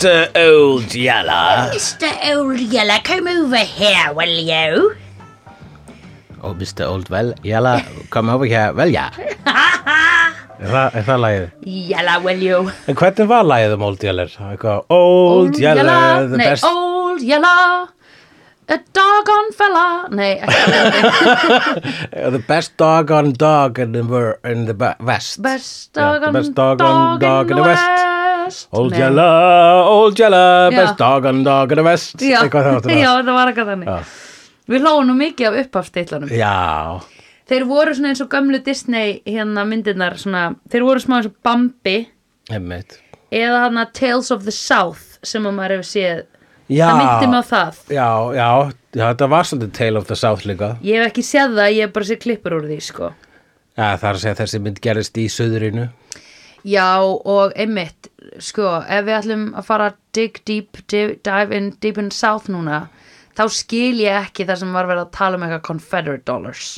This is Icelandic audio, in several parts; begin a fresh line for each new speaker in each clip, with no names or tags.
Mr. Old Yeller.
Mr. Old Yeller, come over here, will you?
Oh, Mr. Old well, Yeller, come over here. Well, yeah. er, það, er það lagið?
Yeller, will you?
En hvernig var lagið um Old Yeller? Eitthvað, Old Yeller, the
Nei,
best.
Old Yeller, a doggone fella. Nei, ekki
The best dog on dog in the, wor- in the be- west.
Best
Yeah,
dog
the
on
best dog on dog in the west.
West.
Old. Yeller, Old
Já.
best dog in the west.
Já,
það
var eitthvað þannig. Við hlóðum nú mikið af uppafstillunum.
Já,
Þeir voru svona eins og gömlu Disney hérna myndirnar svona, þeir voru smá eins og Bambi
einmitt.
eða hann Tales of the South sem að maður hefur séð.
Já,
Það myndi mig á það.
já, já, já, þetta var svolítið Tale of the South líka.
Ég hef ekki séð það, ég hef bara séð klippur úr því, sko.
Já, það er að segja þessi mynd gerist í söðurinu.
Já, og einmitt, sko, ef við ætlum að fara dig deep, di- dive in deep in south núna, þá skil ég ekki það sem var verið að tala um eitthvað Confederate dollars.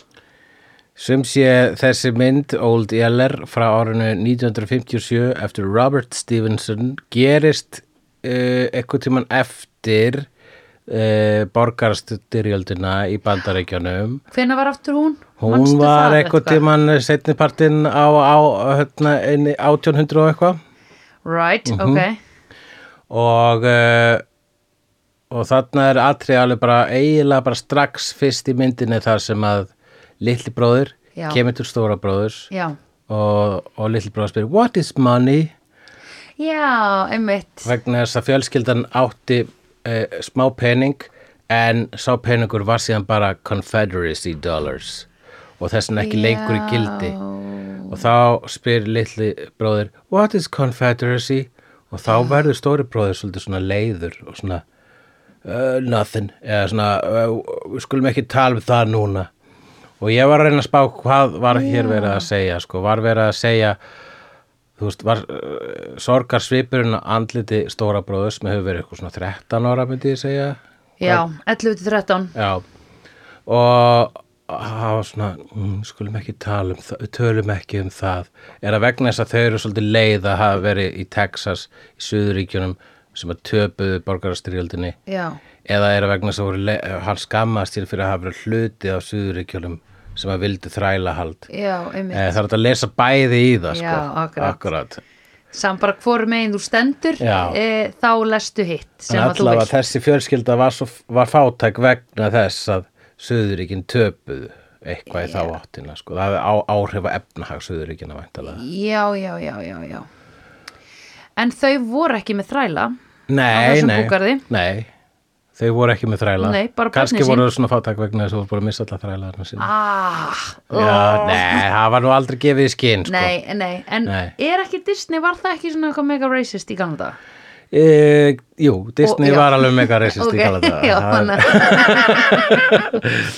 Sem sé þessi mynd, Old Yeller, frá árinu 1957 eftir Robert Stevenson gerist uh, eitthvað tíman eftir uh, borgarstyrjöldina í bandaríkjunum.
Hvenær var aftur hún?
Hún
Manstu
var eitthvað tíman setnipartinn á, á hérna, inni 1800 og eitthvað.
Right,
Mhm.
ok.
og uh, og þarna er atrið alveg bara eiginlega bara strax fyrst í myndinni þar sem að litli bróðir
Já.
kemur til stóra bróðurs
Já,
og, og litli bróður spyr what is money
já, einmitt.
vegna þess að fjölskyldan átti uh, smá pening en sá peningur var síðan bara confederacy dollars og þess vegna ekki lengur í gildi og þá spyr litli bróðir what is confederacy? Og þá verður stóri bróðir svolítið svona leiður og svona uh, nothing. Eða svona uh, við skulum ekki tala um það núna. Og ég var að reyna að spá hvað var hér verið að segja sko, var verið að segja þú veist, var uh, sorgar svipurinn á andliti stóra bróðus sem hefur verið eitthvað svona 13 ára myndi ég segja.
Já, 11 til 13.
Já, og var svona, mm, skulum ekki tala um það, tölum ekki um það, er að vegna þess að þau eru svolítið leið að hafa verið í Texas, í Suðuríkjunum sem að töpuðu borgarastyrjöldinni eða er að vegna þess að voru le- hann skammast sér fyrir að hafa verið hluti af Suðuríkjunum sem að vildi þræla hald.
já, einmitt.
Eh, það er að lesa bæði í það, sko.
Já, akkurat.
akkurat.
Sam bara hvoru megin þú stendur, e, þá lestu hitt sem að þú
allavega
vilt.
þessi fjölskylda var, svo, var fátæk vegna þess að Suðuríkin töpuðu eitthvað í þá áttina sko. það hefði áhrif að efnahag Suðuríkina væntalega
Já, já, já, já, já. En þau voru ekki með þræla.
Nei, nei,
búgarði?
nei þau voru ekki með þræla
Nei, bara
kannski voru þau svona fátæk vegna þess að þú voru bara að missa alla þræla.
Ah,
Já, nei, það var nú aldrei gefið í skinn sko.
Nei, nei, en er ekki Disney, var það ekki svona eitthvað mega racist í gamla dag?
E, Jú, Disney
Ó, já.
var alveg mega racist
Ok,
í
já,
Það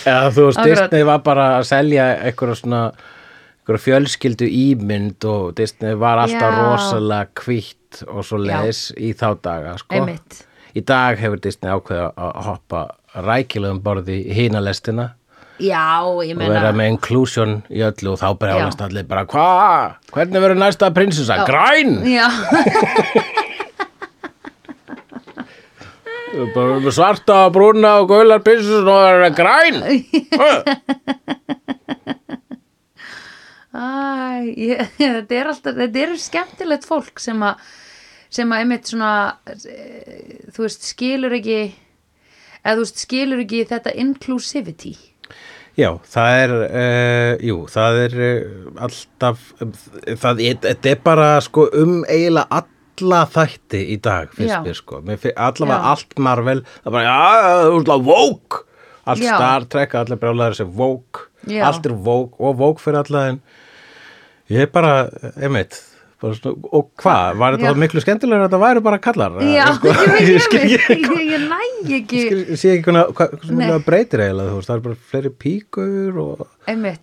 Já, þú veist. Disney var bara að selja eitthvað svona eitthvað fjölskyldu ímynd og Disney var alltaf
Já.
rosalega kvítt og svo leis í þá daga, sko. Í dag hefur Disney ákveða að hoppa rækilegum borði í hínalestina
Já, ég
og vera
meina
með inclusion í öllu og þá brjálast allir bara, hvað? Hvernig verður næsta prinsessa? Græn!
Já,
Bara með svarta, brúna og gaular prinsessun og það er græn!
Æ, ég, þetta er alltaf, þetta er skemmtilegt fólk sem að, sem að einmitt svona, eh, þú veist, skilur ekki, eða þú veist, skilur ekki þetta inclusivity.
Já, það er, uh, jú, það er uh, alltaf, það er, þetta er bara sko um eiginlega alla þætti í dag, finnst mér sko. Allavega allt Marvel, það er bara, já, þú veist það, Vogue, allt
Já.
Star Trek, allir brjálæður sem
Já.
allt er Vogue og Vogue fyrir alla en ég er bara, einmitt, og hvað, var þetta miklu skemmtilegur að þetta væri bara kallar?
Já,
Sko,
ég veit
ekki-
ég, ég næ ekki,
Ég sé ekki hvað, hvað, hvað
Nei.
það breytir eiginlega, það er bara fleiri píkur og,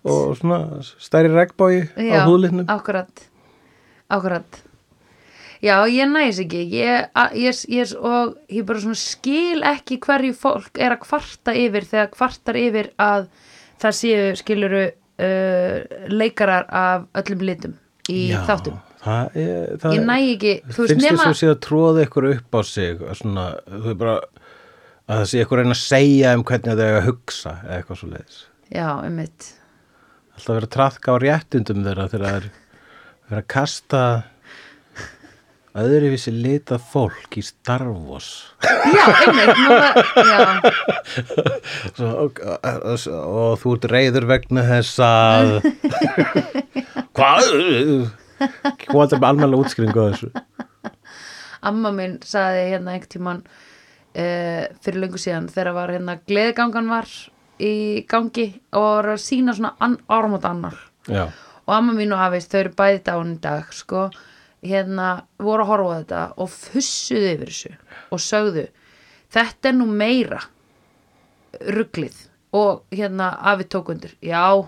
og svona stærri regnbói á húðlitnum.
akkurat, akkurat. Já, ég næs ekki, ég, ég, ég, og ég bara svona skil ekki hverju fólk er að kvarta yfir þegar kvartar yfir að það séu skiluru uh, leikarar af öllum litum í
Já,
þáttum.
Það er, það
ég næ ekki, þú
finnst þess að sé að tróða ykkur upp á sig svona, þú er bara að það sé ykkur reyna að segja um hvernig þau eiga að hugsa eða eitthvað svo leiðis
já, einmitt.
Alltaf verið að traðka á réttundum þeirra þegar það er verið að kasta öðruvísi lita fólk í Star Wars.
Já, einmitt, nú, var- já,
Svo, og, og, og þú ert reyður vegna þess að hvað? Hvað er með almennilega útskringu á þessu.
Amma minn saði hérna einhvern tímann uh, fyrir löngu síðan þegar var hérna gleðgangan var í gangi og var að sína svona an, áramót annar.
Já,
og amma mín og afist, þau eru bæði dán í dag sko, hérna voru að horfa á þetta og fussuðu yfir þessu og sögðu þetta er nú meira rugglið og hérna afi tók undir, já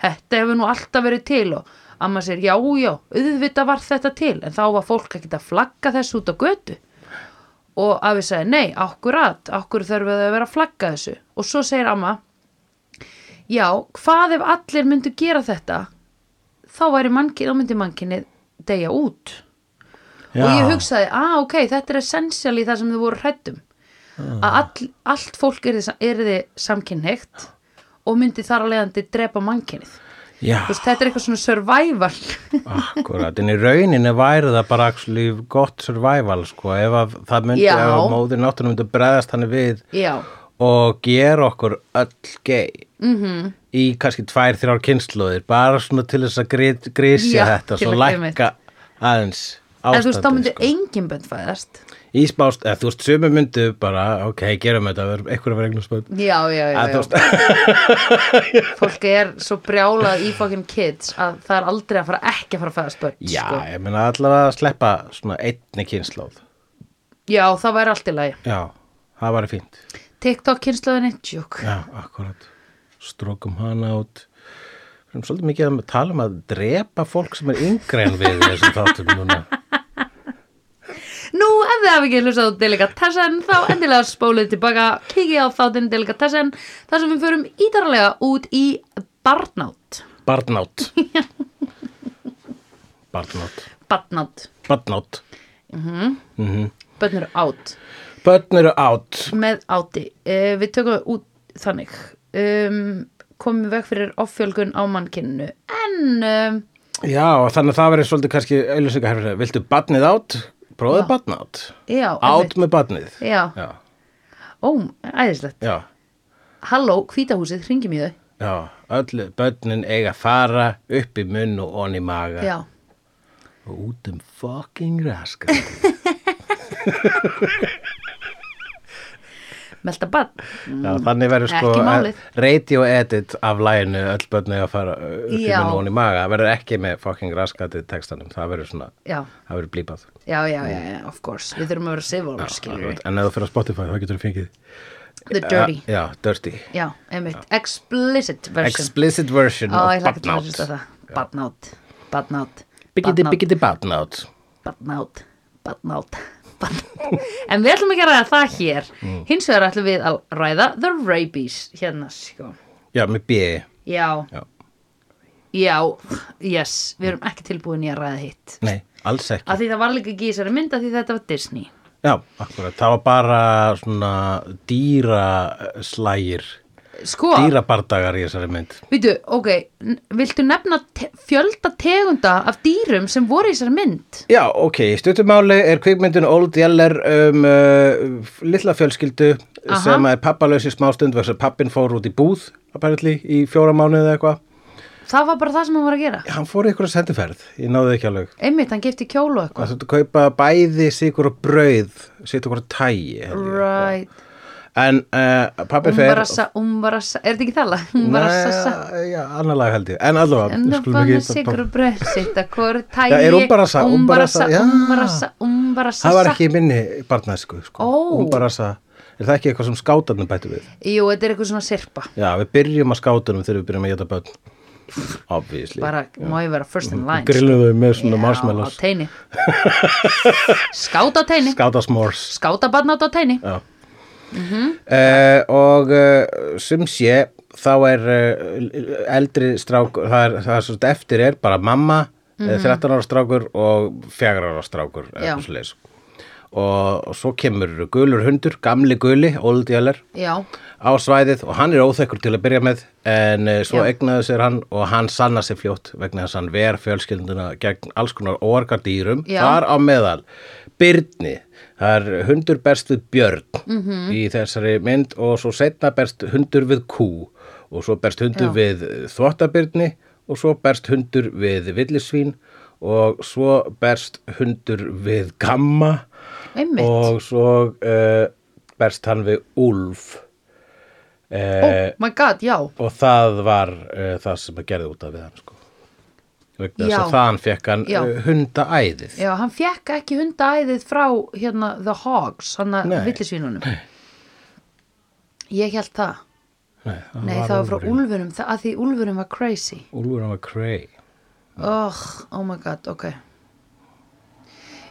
þetta hefur nú alltaf verið til. Og amma sér, já, já, auðvitað var þetta til en þá var fólk ekki að flagga þessu út á götu. Og afi sagði, nei, akkurat, akkur þurfum við að vera að flagga þessu. Og svo segir amma já, hvað ef allir myndu gera þetta þá væri mannkinn, þá myndi mannkinnið deyja út
já.
og ég hugsaði, að ok, þetta er essential í það sem þau voru hrættum að all, allt fólk er þið samkynhegt og myndi þar að leiðandi drepa Þú veist, þetta er eitthvað svona survival
akkurat en í rauninni væri það bara gott survival sko, ef að það myndi,
Já.
ef að móðir náttúrulega myndi bregðast hann við
já,
og gera okkur öll gay
Mhm.
-hmm. Í kannski tvær, þrjár kynnslóðir bara svona til þess að grí- grísja
Já,
þetta
til
svo lækka aðeins
en þú veist, þá myndi
sko.
engin bönn fæðast.
Í spást, eða þú veist, sömu myndu bara, ok, gerum þetta, verðum eitthvað að vera eignum spöld
já, já, já,
að
já.
veist,
fólk er svo brjálað í fucking kids að það er aldrei að fara ekki að fara að fæðast bönn
já,
sko.
ég meina allavega að sleppa svona einni kynnslóð
já, það væri allt í lagi.
Já, það var fínt.
TikTok kynnslöðinni, tjók
já, akkurat, strókum hana út. Við erum svolítið mikið að tala um að drepa fólk sem er yngre en við þessum þáttum núna.
Nú, ef þið hafi ekki hlustað á Delicatessen þá endilega spólið tilbaka kikið á þáttinn Delicatessen þar sem við förum ítarlega út í barnátt
Barnátt Barnátt
Barnátt,
Barnátt Mhm.
bönn eru átt
Börn eru átt
með áti. Uh, Við tökum út þannig um, komum við veg fyrir offjölgun á mannkinninu en um,
Já, þannig að það verður svolítið kannski auðlýsingaherfið Viltu barnið átt? Prófið
Já.
barnátt
já,
Átt með barnið.
Já,
Já,
ó, æðislegt.
Já,
Halló, hvítahúsið, hringjum í þau.
Já Öll börnin eiga að fara upp í munn og onni maga.
Já,
og út um fucking raskat
melta barn.
Já, þannig verður sko
málið.
radio edit af læginu öll börn að fara upp í
Já.
og onni maga Það verður ekki með fucking raskatið textanum Það verður svona,
Já,
það verður blípað.
Já, já, já, já, of course. Við þurfum að vera civil, skilur við
En ef þú fyrir á Spotify þá getur þú fengið
The dirty,
Já, dirty.
Já, einmitt. Explicit version.
Explicit version
Ó,
of
ég hlakka til að
barnátt
hlusta á það Barnátt. En við ætlum ekki að ræða það hér.
Mm.
Hins vegar ætlum við að ræða The Rabies Hérna, sko.
Já, með B.
Já,
Já.
já, yes Við erum ekki tilbúin í að ræða hitt.
Nei, alls ekki.
Af því það var líka ekki í þessari mynd af því þetta var Disney.
Já, akkurat, það var bara svona dýra slægir
Sko,
dýrabardagar í þessari mynd
Vítu, ok, viltu nefna te fjölda tegunda af dýrum sem voru í þessari mynd?
Já, ok, stuttumáli er kvikmyndin Old Yeller um uh, litla fjölskyldu
Aha.
sem er pappalaus í smástund að pappin fór út í búð apparently í fjóra mánuði eða eitthvað
Það var bara það sem hann var að gera.
Hann fór í einhverja sendiferð, ég náði ekki alveg
Einmitt, hann gifti kjólu og eitthvað.
Það þurfti að kaupa bæði sigur og brauð tægi held ég.
Right.
En uh, pappi fer
Umbarassa, umbarassa, er þetta ekki? Umbarassa,
Nei, já, annar lag held ég En allavega,
en
skulum ekki-
sigur og bröð sitt að hvort tægi.
Já, umbarassa, já.
umbarassa, umbarassa.
Það var ekki í minni barnæsku sko.
Ó.
Umbarassa, er það ekki eitthvað sem skátarnir bætu við?
Jú, þetta er eitthvað svona sirpa.
Já, við byrjum að skátunum þegar við byrjum að geta börn Obviously
Bara, má ég vera first in line.
Grillum þau með svona
Já,
marshmallows.
Skáta á teini.
Skátasmórs
Skáta barnátt á teini.
Já
Mhm.
uh, Og uh, sem sé þá er uh, eldri strák það er, það er svo eftir er bara mamma mm 13 ára strákur og 4 ára strákur eða
Já.
eitthvað svoleiðis. og svo kemur gulur hundur, gamli guli, Old Yeller
já,
á svæðið og hann er óþekkur til að byrja með en uh, svo
Já.
egnaði sér hann og hann sanna sér fljótt vegna þess að hann ver fjölskylduna gegn alls konar orgar dýrum
Já.
þar á meðal Byrni það er hundur berst við björn
Mhm.
-hmm. í þessari mynd og svo setna berst hundur við kú og svo berst hundur
Já.
við þvottabyrni og svo berst hundur við villisvín og svo berst hundur við gamma
einmitt.
Og svo uh, berst hann við úlf. Uh,
oh my god, já,
og það var uh, það sem að gerði út af við hann sko.
Já.
að þaðan fekk hann
Já.
hundaæðið.
Já, hann fekk ekki hundaæðið frá hérna The Hogs, hann að villisvínunum. Ég held það.
Nei,
Nei, það var frá úlfurum, það, að því úlfurum var crazy.
Hann var cray.
Oh, oh my god, ok.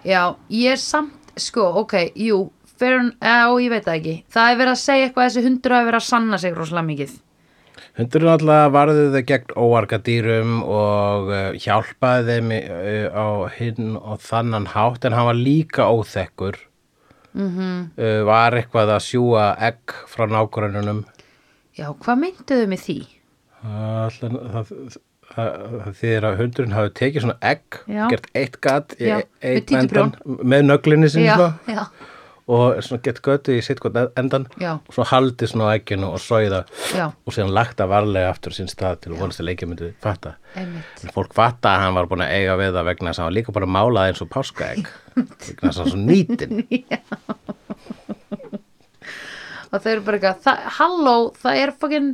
Já, ég er samt sko, ok, jú fyrir, á, ég veit það ekki það er verið að segja eitthvað að þessi hundur hafi verið að sanna sig rosalega mikið
Hundurinn alltaf varði þau gegn óarga dýrum og uh, hjálpaði þeim uh, á hinn og þannan hátt en hann var líka óþekkur
Mhm.
-hmm. uh, var eitthvað að sjúga egg frá nágrununum
Já, hvað mynduðu með því?
Það, það, það, þýðir að hundurinn hafi tekið svona egg,
Já.
gert eitt gat í
Já,
einn endan með nöglinni sinni svona, og svona gett götu í sitt gott endan
Já.
og svo haldið svona á egginu og
já,
og síðan lagt að varlega aftur sinn stað til að vonast að leikja myndi fatta. En fólk fatta að hann var búin að eiga við það vegna þess að hann líka bara málað eins og páskaegg. Vegna þess að hann svo nýtin.
og þau eru bara eitthvað, halló, það er fokkin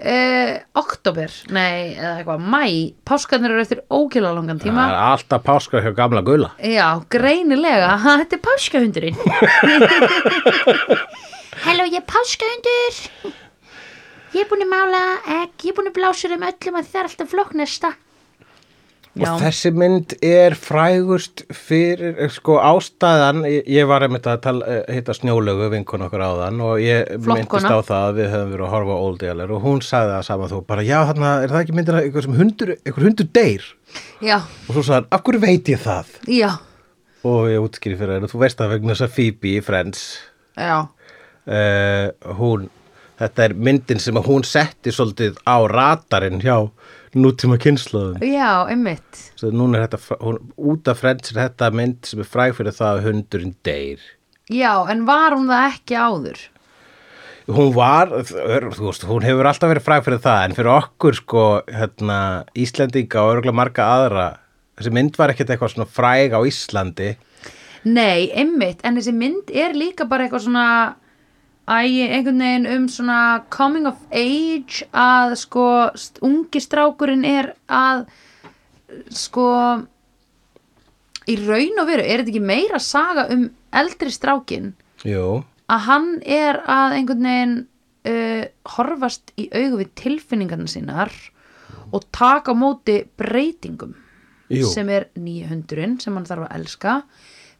uh, oktober, nei, eða eitthvað, mæ páskarnir eru eftir ókjöla langan tíma.
Það er alltaf páska hjá gamla gula.
Já, greinilega, ha, þetta er páskahundurinn. Halló, ég er páskahundur. Ég er búin að mála egg, ég er búin að blása þeim öllum að það er alltaf flokknesta Já,
Og þessi mynd er frægust fyrir, eh, sko, ástæðan, ég, ég var einmitt að tala, eh, hitta snjólögu vinkun okkur áðan og ég
Flott
myndist á það að við höfum verið að horfa á Old Yeller og hún sagði það saman þú, bara já, þarna, er það ekki myndir að einhver sem hundur, hundur deyr?
já,
Og svo sagði hann, af hverju veit ég það?
já,
Og ég útskýri fyrir henni, þú veist það vegna þess að Phoebe í Friends,
já.
uh, hún, þetta er myndin sem að hún setti svolítið á radarinn hjá nútíma kynnslóðum.
Já, einmitt
Svo núna er þetta, hún, út af Friends er þetta mynd sem er fræg fyrir það að hundurinn deyr.
Já, en var hún það ekki áður?
Hún var, þú veist, hún hefur alltaf verið fræg fyrir það, en fyrir okkur sko, hérna, Íslendinga og örgulega marga aðra, þessi mynd var ekkert eitthvað svona fræg á Íslandi.
Nei, einmitt, en þessi mynd er líka bara eitthvað svona æ, einhvern veginn um svona coming of age að sko ungi strákurinn er að sko í raun og veru, er þetta ekki meira saga um eldri strákin
Jú,
að hann er að einhvern veginn uh, horfast í augu við tilfinningarna sínar og taka á móti breytingum
jú.
sem er nýja hundurinn sem hann þarf að elska.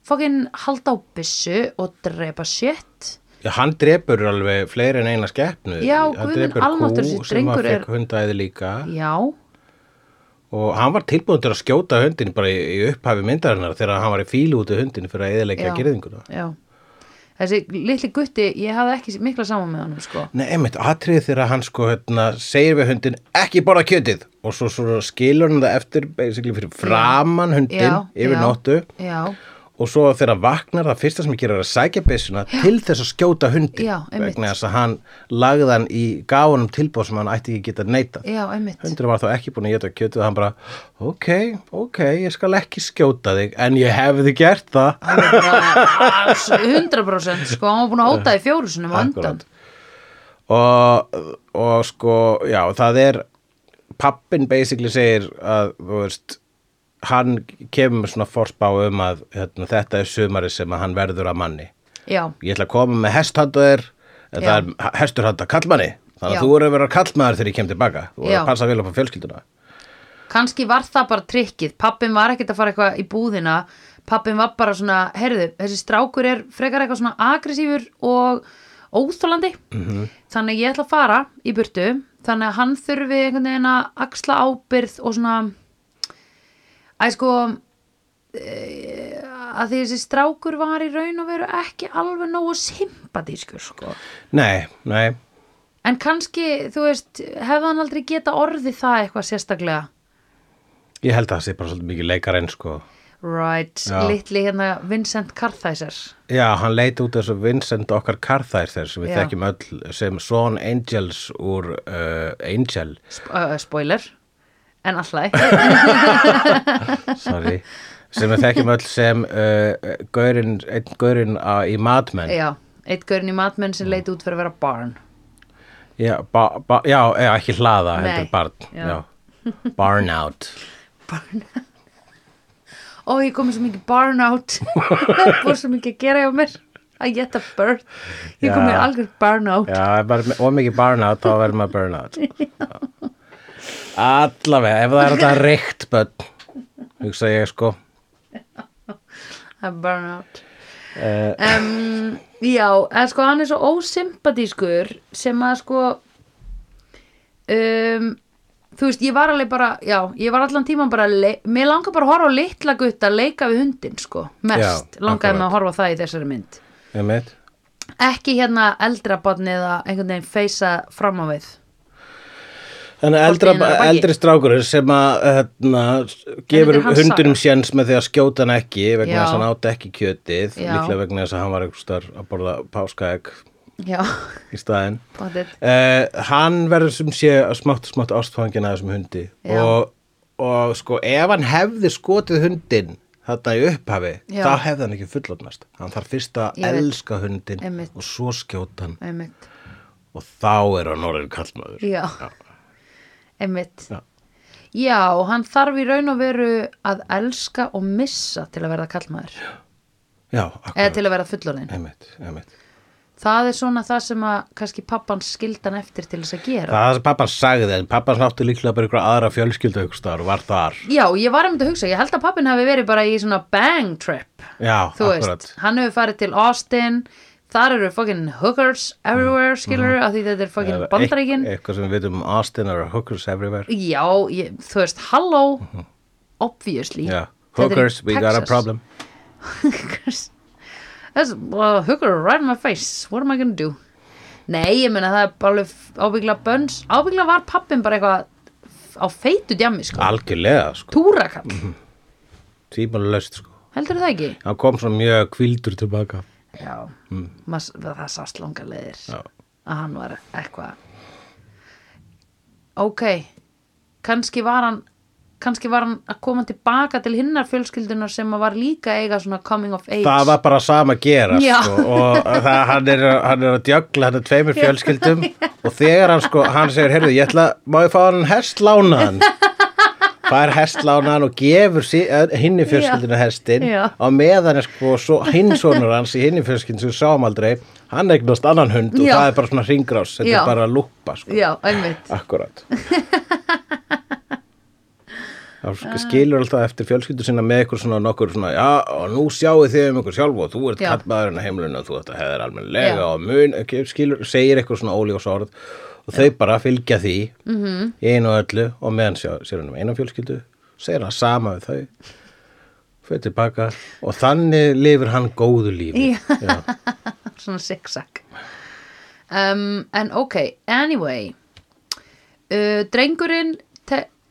Fokkin halda á byssu og drepa shit
Já, hann drepur alveg fleiri en eina skeppnu.
Já,
hann
guð minn
drepur
almáttugur,
kú
þessi
sem að
drengur er-
fekk hundæði líka
já,
og hann var tilbúin til að skjóta hundin bara í, í upphafi myndarinnar þegar hann var í fílu út af hundin fyrir að eðilegja
Já.
gerðinguna.
já þessi litli gutti, ég hafði ekki mikla saman með honum sko
Nei, einmitt, atrið þegar hann sko hérna, segir við hundin ekki borða kjötið og svo, svo skilur hann það eftir basically fyrir framan hundin
Já,
yfir
já.
nóttu
já,
og svo þegar vaknar það fyrsta sem ég gerir er að sækja byssuna til þess að skjóta hundin
Já,
vegna þess að hann lagði hann í gáunum tilbúð sem hann ætti ekki geta
einmitt.
Hundurinn var þá ekki búin að geta kjötið og hann bara, ok, ok, ég skal ekki skjóta þig, en ég hefði gert það.
Hann var bara alls 100% sko, hann var búin að hóta í fjóru sinum á undan.
Og, og sko, já, það er, pappin basically segir að, þú veist, hann kemur með svona forspá um að hérna, þetta er sumari sem að hann verður að manni.
já,
Ég ætla að koma með hesthandaðir, en
Já.
það er hestur handa kallmanni. Þannig
Já.
að þú eru að vera kallmaður þegar ég kem tilbaka. Þú eru
Já.
að passa vel upp á fjölskylduna.
kannski var það bara trikkið pappin var ekkert að fara eitthvað í búðina pappin var bara svona, heyrðu þessi strákur er frekar eitthvað svona aggressífur og óþólandi -hmm. þannig ég ætla að fara í burtu þannig að hann þurfi einhvern veginn að axla ábyrð og svona Æ, sko e, að því þessi strákur var í raun og veru ekki alveg nógu sympatískur, sko
Nei, nei,
en kannski, þú veist hefði hann aldrei geta orðið það eitthvað sérstaklega
ég held að það sé bara svolítið mikið leikarinn sko.
right,
Já.
litli hérna Vincent Kartheiser
Já, hann leit út þessu Vincent okkar Carthair sem við
Já.
þekkjum öll sem Son Angels úr uh, Angel,
Sp uh, spoiler en alltaf
sorry. Sem við þekkjum öll sem uh, gaurinn, einn gaurinn uh, í Mad Men.
Já, eitt gaurinn í matmenn sem leit út fyrir að vera barn.
Já, ba, ba, já, ekki hlaða, heldur barn.
Já.
já. Barn out.
Ó ég komið svo mikið barn out. Það búið svo mikið að gera hjá mér. Að geta birth ég komið algjör barn out.
Já, ef maður er mikið barn out þá verður maður burn out. Já. Allavega, ef það er þetta reykt bönn hugsa ég sko.
Er barn out.
Uh,
um, já, en sko hann er svo ósympatískur sem að sko um, þú veist, ég var alveg bara já, ég var allan tíman bara mér langar bara að horfa á litla gutta að leika við hundin sko, mest, langaði mig að horfa það í þessari mynd. Ekki hérna eldra barni eða einhvern veginn feysa fram á við
Þannig að eldra, eldri strákurinn sem að hérna, gefur
þetta
hundunum séns með því að skjóta hann ekki vegna þess að hann átti ekki kjötið
Já.
líklega vegna þess að hann var einhvers þar að borða páskaegg í staðinn.
Potið
uh, hann verður sem sé smátt smátt ástfangin að þessum hundi. Og, og sko ef hann hefði skotið hundin þarna í upphafi
Já.
þá hefði hann ekki fullotnast hann þarf fyrst að elska hundin
Einmitt.
og svo skjóta hann.
Einmitt,
og þá er hann orðin kallmaður
já, einmitt.
Já.
já, hann þarf í raun og veru að elska og missa til að verða kallmaður
Já,
eða
akkurat,
til að verða fullorðin
einmitt, einmitt.
Það er svona það sem að kannski pappan skildan eftir til þess að gera.
Það er það sem pappan sagði en pappan átti líklega bara ykkur aðra fjölskyldu ykkur staðar og var þar.
Já, ég var einmitt að hugsa, ég held að pappin hafi verið bara í svona bang trip
Já,
þú
akkurat.
Veist, hann hefur farið til Austin þar eru fucking hookers everywhere, skilur, af því þetta er fucking bandaríkin.
eit- Eitthvað sem við vitum um Austin or hookers everywhere.
Já, ég, þú veist, obviously.
Já,
Þetta er í
hookers, we got a problem.
Hookers. That's a hooker right in my face. What am I gonna do? Nei, ég meina það er bara ábyggla bönns, ábyggla var pappin bara eitthvað á feitu djammi sko,
Algjörlega, sko,
túrakall.
Mhm. tvímálulegst sko.
Heldur það ekki?
Hann kom svo mjög kvildur tilbaka
já, mm. það sást langa leiðir
Já.
að hann var eitthvað ok kannski var hann kannski var hann að koma tilbaka til hinnar fjölskyldunar sem var líka eiga svona coming of age.
Það var bara sama að gera sko, og það, hann, er, hann er að djögla hann er tveimur fjölskyldum og þegar hann sko, hann segir, heyrðu, ég ætla má ég fá hann hestlánaðan fær hestlánaðan og gefur sí, hinni fjölskyldinu hestin og meðan er sko svo, hinn sonur hans í hinni fjölskyldinu sem við sáum aldrei hann eignast annan hund og
Já.
það er bara svona ringrás, þetta
Já.
er bara lúpa sko.
já,
Akkurat Það skilur alltaf eftir fjölskyldu sinna með ykkur svona nokkur svona já og nú sjáu þið um ykkur sjálf og þú ert
Já.
kallmaðurinn að heimlinu og þú ert að hefðir almennilega
Já.
og mun, ekki, skilur, segir eitthvað svona óljós orð og þau bara fylgja því
Mhm.
-hmm. einu og öllu og meðan sjá, sér hann um eina fjölskyldu segir hann sama við þau fyrir tilbaka og þannig lifir hann góðu lífi
Já.
Já.
svona zigzag um, en ok, anyway uh, drengurinn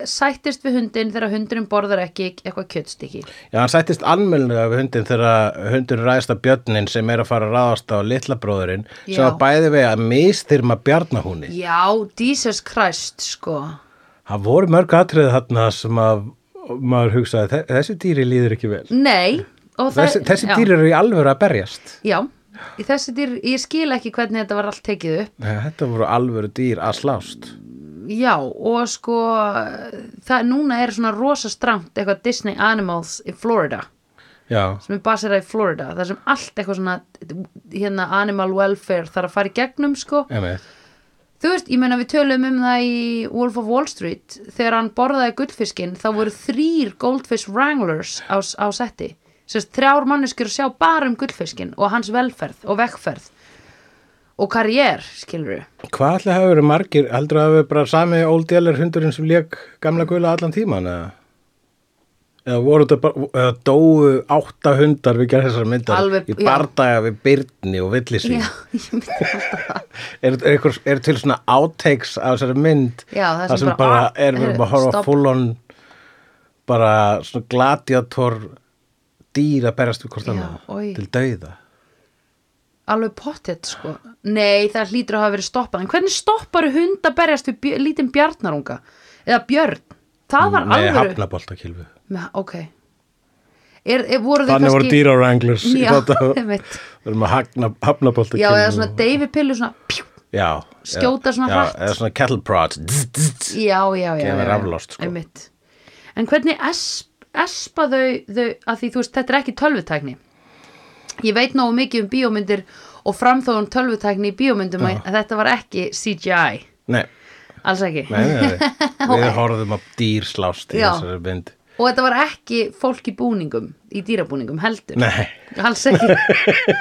sættist við hundin þegar hundurinn borðar ekki eitthvað kjötstykki
Já, hann sættist almennlega við hundin þegar hundin ræðist að björnin sem er að fara að ráðast á litla bróðurinn sem var bæði við að mistyrma bjarnahúni.
já, Jesus Christ sko
Það voru mörg atriði þarna sem að maður hugsaði, "Þe- þessi dýri líður ekki vel.
nei og það-
Þessi, þessi dýri eru í alvöru að berjast.
já, þessi dýr, ég skil ekki hvernig þetta var allt tekið upp
Nei, Þetta voru alvöru dýr að slást.
Já, og sko það núna er svona rosa strangt eitthvað Disney Animals í Florida.
Já,
sem er baserað í Florida þar sem allt eitthvað svona hérna animal welfare þarf að fara í gegnum sko.
Emið.
þú veist, ég meina við tölum um það í Wolf of Wall Street. Þegar hann borðaði gullfiskinn þá voru þrýr Goldfish Wranglers á, á setti. Þrjár manneskjur sjá bara um gullfiskinn og hans velferð og vekkferð og karriér, skilur
Hvað ætli hafa verið margir, heldur að hafa verið bara sami Yeller hundurinn sem lék gamla gula allan tíman eða? eða voru þetta bara, eða dóu átta hundar við gerð þessar myndar?
Alveg,
í bardaga við byrni og villisvín
Já, ég myndi alltaf það.
er, er, er, til svona outtakes af þessari mynd?
Já, það
það
sem
sem
bara,
bara
ah,
er við erum að horfa
stopp.
full on bara svona gladiator dýr að berast við hvort annað. til dauða
Alveg pottet, sko. Nei, það hlýtur að hafa verið stoppað. En hvernig stoppar hund að berjast við bjö, lítinn bjarnarunga? Eða björn? Það var
Nei,
alvöru.
hafnaboltakilfu
Með, ok. Er, er, voru
Þannig voru
kannski... Já,
þetta.
einmitt.
Við erum að hafna, hafnaboltakilfu
Já, eða svona deyfi pillu svona... Pjú,
Já,
skjóta svona
já,
hratt.
eða svona kettle prod
já, já, já. Já, já.
raflost, sko.
En hvernig esp, espa þau, þau, að því þú veist, þetta er ekki tölvutækni. Ég veit nógu mikið um bíómyndir og framþóðum tölvutækni í bíómyndum að þetta var ekki CGI.
Nei,
Alls ekki.
nei, nei, nei. Við horfðum að dýr slást í
Já.
þessari mynd
Og þetta var ekki fólk í búningum, í dýrabúningum heldur.
Nei,
Alls ekki.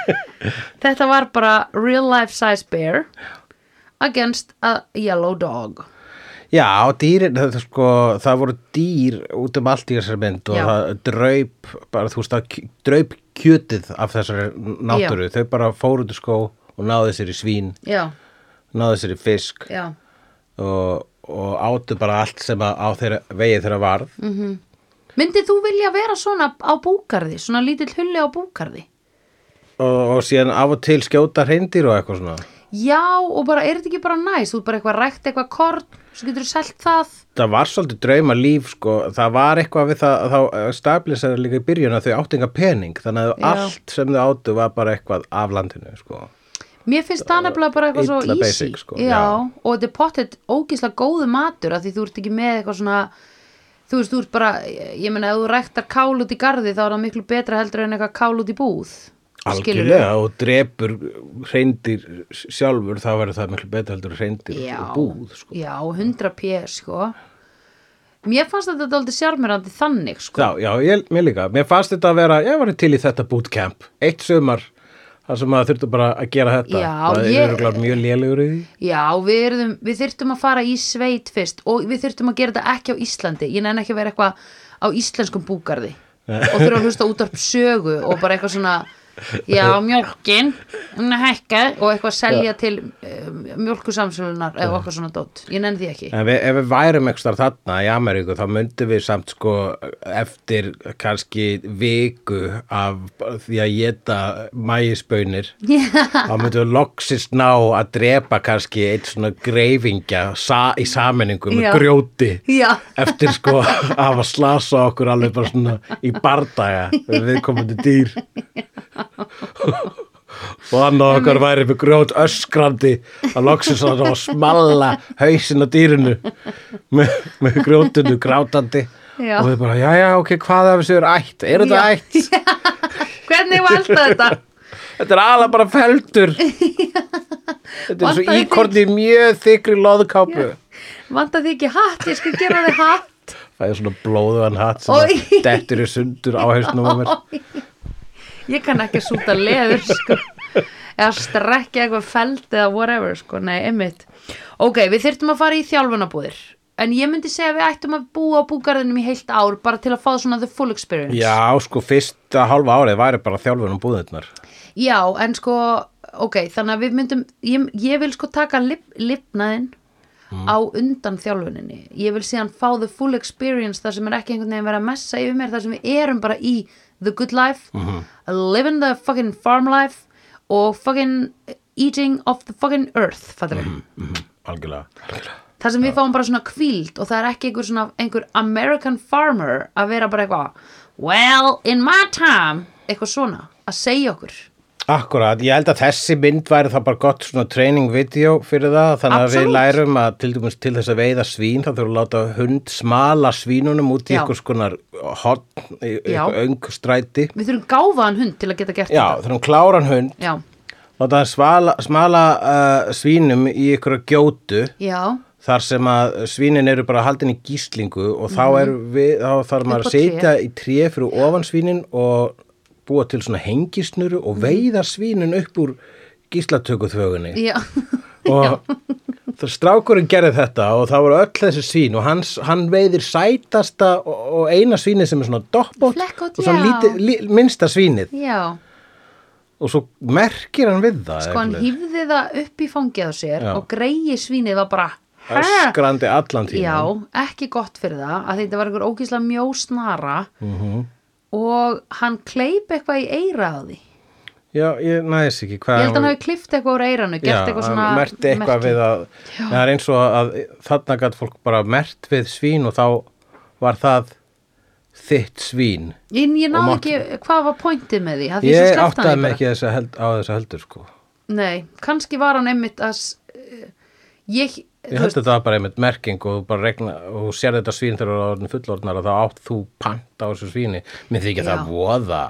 þetta var bara real life size bear against a yellow dog.
Já, dýrin það, sko, það voru dýr út um allt í þessari mynd og
Já.
það draup bara, þú veist, það draup kjötið af þessari náttúru, þau bara fóru út í skó og náðu sér í svín
Já,
náðu sér í fisk
já.
og, og áttu bara allt sem að, á þeirra vegi þeirra varð
Mm. Myndið þú vilja vera svona á búkarði, svona lítill hulli á búkarði?
og, og síðan af og til skjóta hreindir og eitthvað svona
Já, og bara, er þetta ekki bara næs? Þú ert bara eitthvað rækt eitthvað kort, svo getur þú selt það.
það var svolítið drauma líf sko. það var eitthvað við það þá stabilisera líka í byrjun að þau áttu enga pening þannig að
Já.
allt sem þau áttu var bara eitthvað af landinu sko.
Mér finnst það nefnilega bara eitthvað svo easy.
basic, sko,
já, og þetta er pottet ógíslega góðu matur af því þú ert ekki með eitthvað svona, þú veist, þú ert bara, ég meina, ef þú ræktar kál út í garði þá er það miklu betra heldur en eitthvað kál út í búð.
Algjörlega og drepur hreindir sjálfur þá verður það miklu betur heldur en hreindir
Já,
og búð sko.
já, 100 p, sko. Mér fannst þetta dálítið sjármyrandi þannig, sko.
já, já, ég, mér líka. Mér fannst þetta að vera, ég var til í þetta bootcamp eitt sumar þar sem maður þurfti bara að gera þetta.
Já,
það
ég-
er örugglega mjög lélegur í því.
Já, við, erum, við þyrftum að fara í sveit fyrst og við þyrftum að gera þetta ekki á Íslandi. Ég nenni ekki að vera eitthvað á íslenskum búgarði og þurfa að hlusta út af sögu og bara eitthvað svona já, mjólkin, hún er hækkað og eitthvað að selja til um, mjólkusamsölunar eða eitthvað svona dótt ég nenni því ekki.
En við, ef við værum starf þarna í Ameríku þá myndum við samt sko eftir kannski viku af því að geta mægisbönir þá myndum við loksist ná að drepa kannski eitt svona greifingja sa, í sammenningu með
Já.
grjóti
Já.
eftir sko að slasa okkur alveg bara svona í bardaga við viðkomandi dýr og annað okkar væri með grjót öskrandi að loksins að ná að smalla hausin á dýrinu með, með grjótinu grátandi.
Já.
og við bara, já, já, ok, hvað af þessu er ætt? Er þetta ætt?
hvernig var alltaf þetta?
Þetta er alveg bara feldur. Þetta er svo
Vantaði
íkorni mjög þykri loðkápu.
Vantar því ekki hatt, ég skal gera þig hatt.
Það er svona blóðuðan hatt sem dettur í sundur á hausnum á mér
Ég kann ekki súta leður sko. eða strekkja eitthvað feld eða whatever sko. Nei, einmitt. Ok, við þyrftum að fara í þjálfunabúðir En ég myndi segja að við ættum að búa á búgarðinum í heilt ár bara til að fá svona the full experience.
Já, sko, fyrsta hálfa árið væri bara þjálfunum búðirnar
Já, en sko, ok, þannig að við myndum Ég, ég vil sko taka lip, lipnaðinn á undan þjálfuninni. Ég vil síðan fá the full experience þar sem er ekki einhvern veginn verið að messa yfir mér þar sem við erum bara í the good life living the fucking farm life og fucking eating of the fucking earth fattur við
mm, Algjörlega, algjörlega.
þar sem við fáum bara svona kvíld og það er ekki einhver svona einhver American farmer að vera bara eitthvað well in my time eitthvað svona að segja okkur
Akkurat, ég held að þessi mynd væri það bara gott svona training video fyrir það þannig að við
Absolutt.
lærum að til dæmis til þess að veiða svín þá þurfum við að láta hund smala svínunum út í
Já.
einhvers konar hotn,
Já.
eitthvað öngstræti
við þurfum gáfaðan hund til að geta gert
Já,
þetta
þurfum kláran hund
já,
láta það svala, smala uh, svínum í einhverja gjótu
já,
þar sem að svínin eru bara haldin í gíslingu og þá, er við, þá þarf maður
Mhm.
Að setja í tré fyrir ofan svínin og búa til svona hengisnuru og veiða svínin upp úr gíslatökuþvögunni. Og það strákurinn gerði þetta og það voru öll þessi svín og hans, hann veiðir sætasta og, og eina svínið sem er svona
Flekkótt,
og svona lítið, lí, minnsta svínið.
Já,
og svo merkir hann við það
sko hann hýfði það upp í fangið á sér
Já.
og greiði svínið var bara
öskrandi allan tíma
Já, ekki gott fyrir það að þetta var einhver ókíslega mjó snara
Mhm.
Og hann kleip eitthvað í eira á því.
Já, ég næðis ekki hvað
Ég held að hann hafi klift eitthvað úr eiranu,
Já,
eitthvað svona
hann merti eitthvað
merki.
við að það er eins og að þarna gætt fólk bara mert við svín og þá var það þitt svín.
Ég, ég
mátti-
ekki, hvað var pointið með því?
Ég áttaði mig ekki á þessu heldur sko.
Nei, kannski var hann einmitt að ég,
Ég held þetta bara einmitt merking og bara regna, og sér þetta svín þegar þú er orðin fullorðnar og þá átt þú pant á þessu svíni. Mér þykja
Já.
það voða.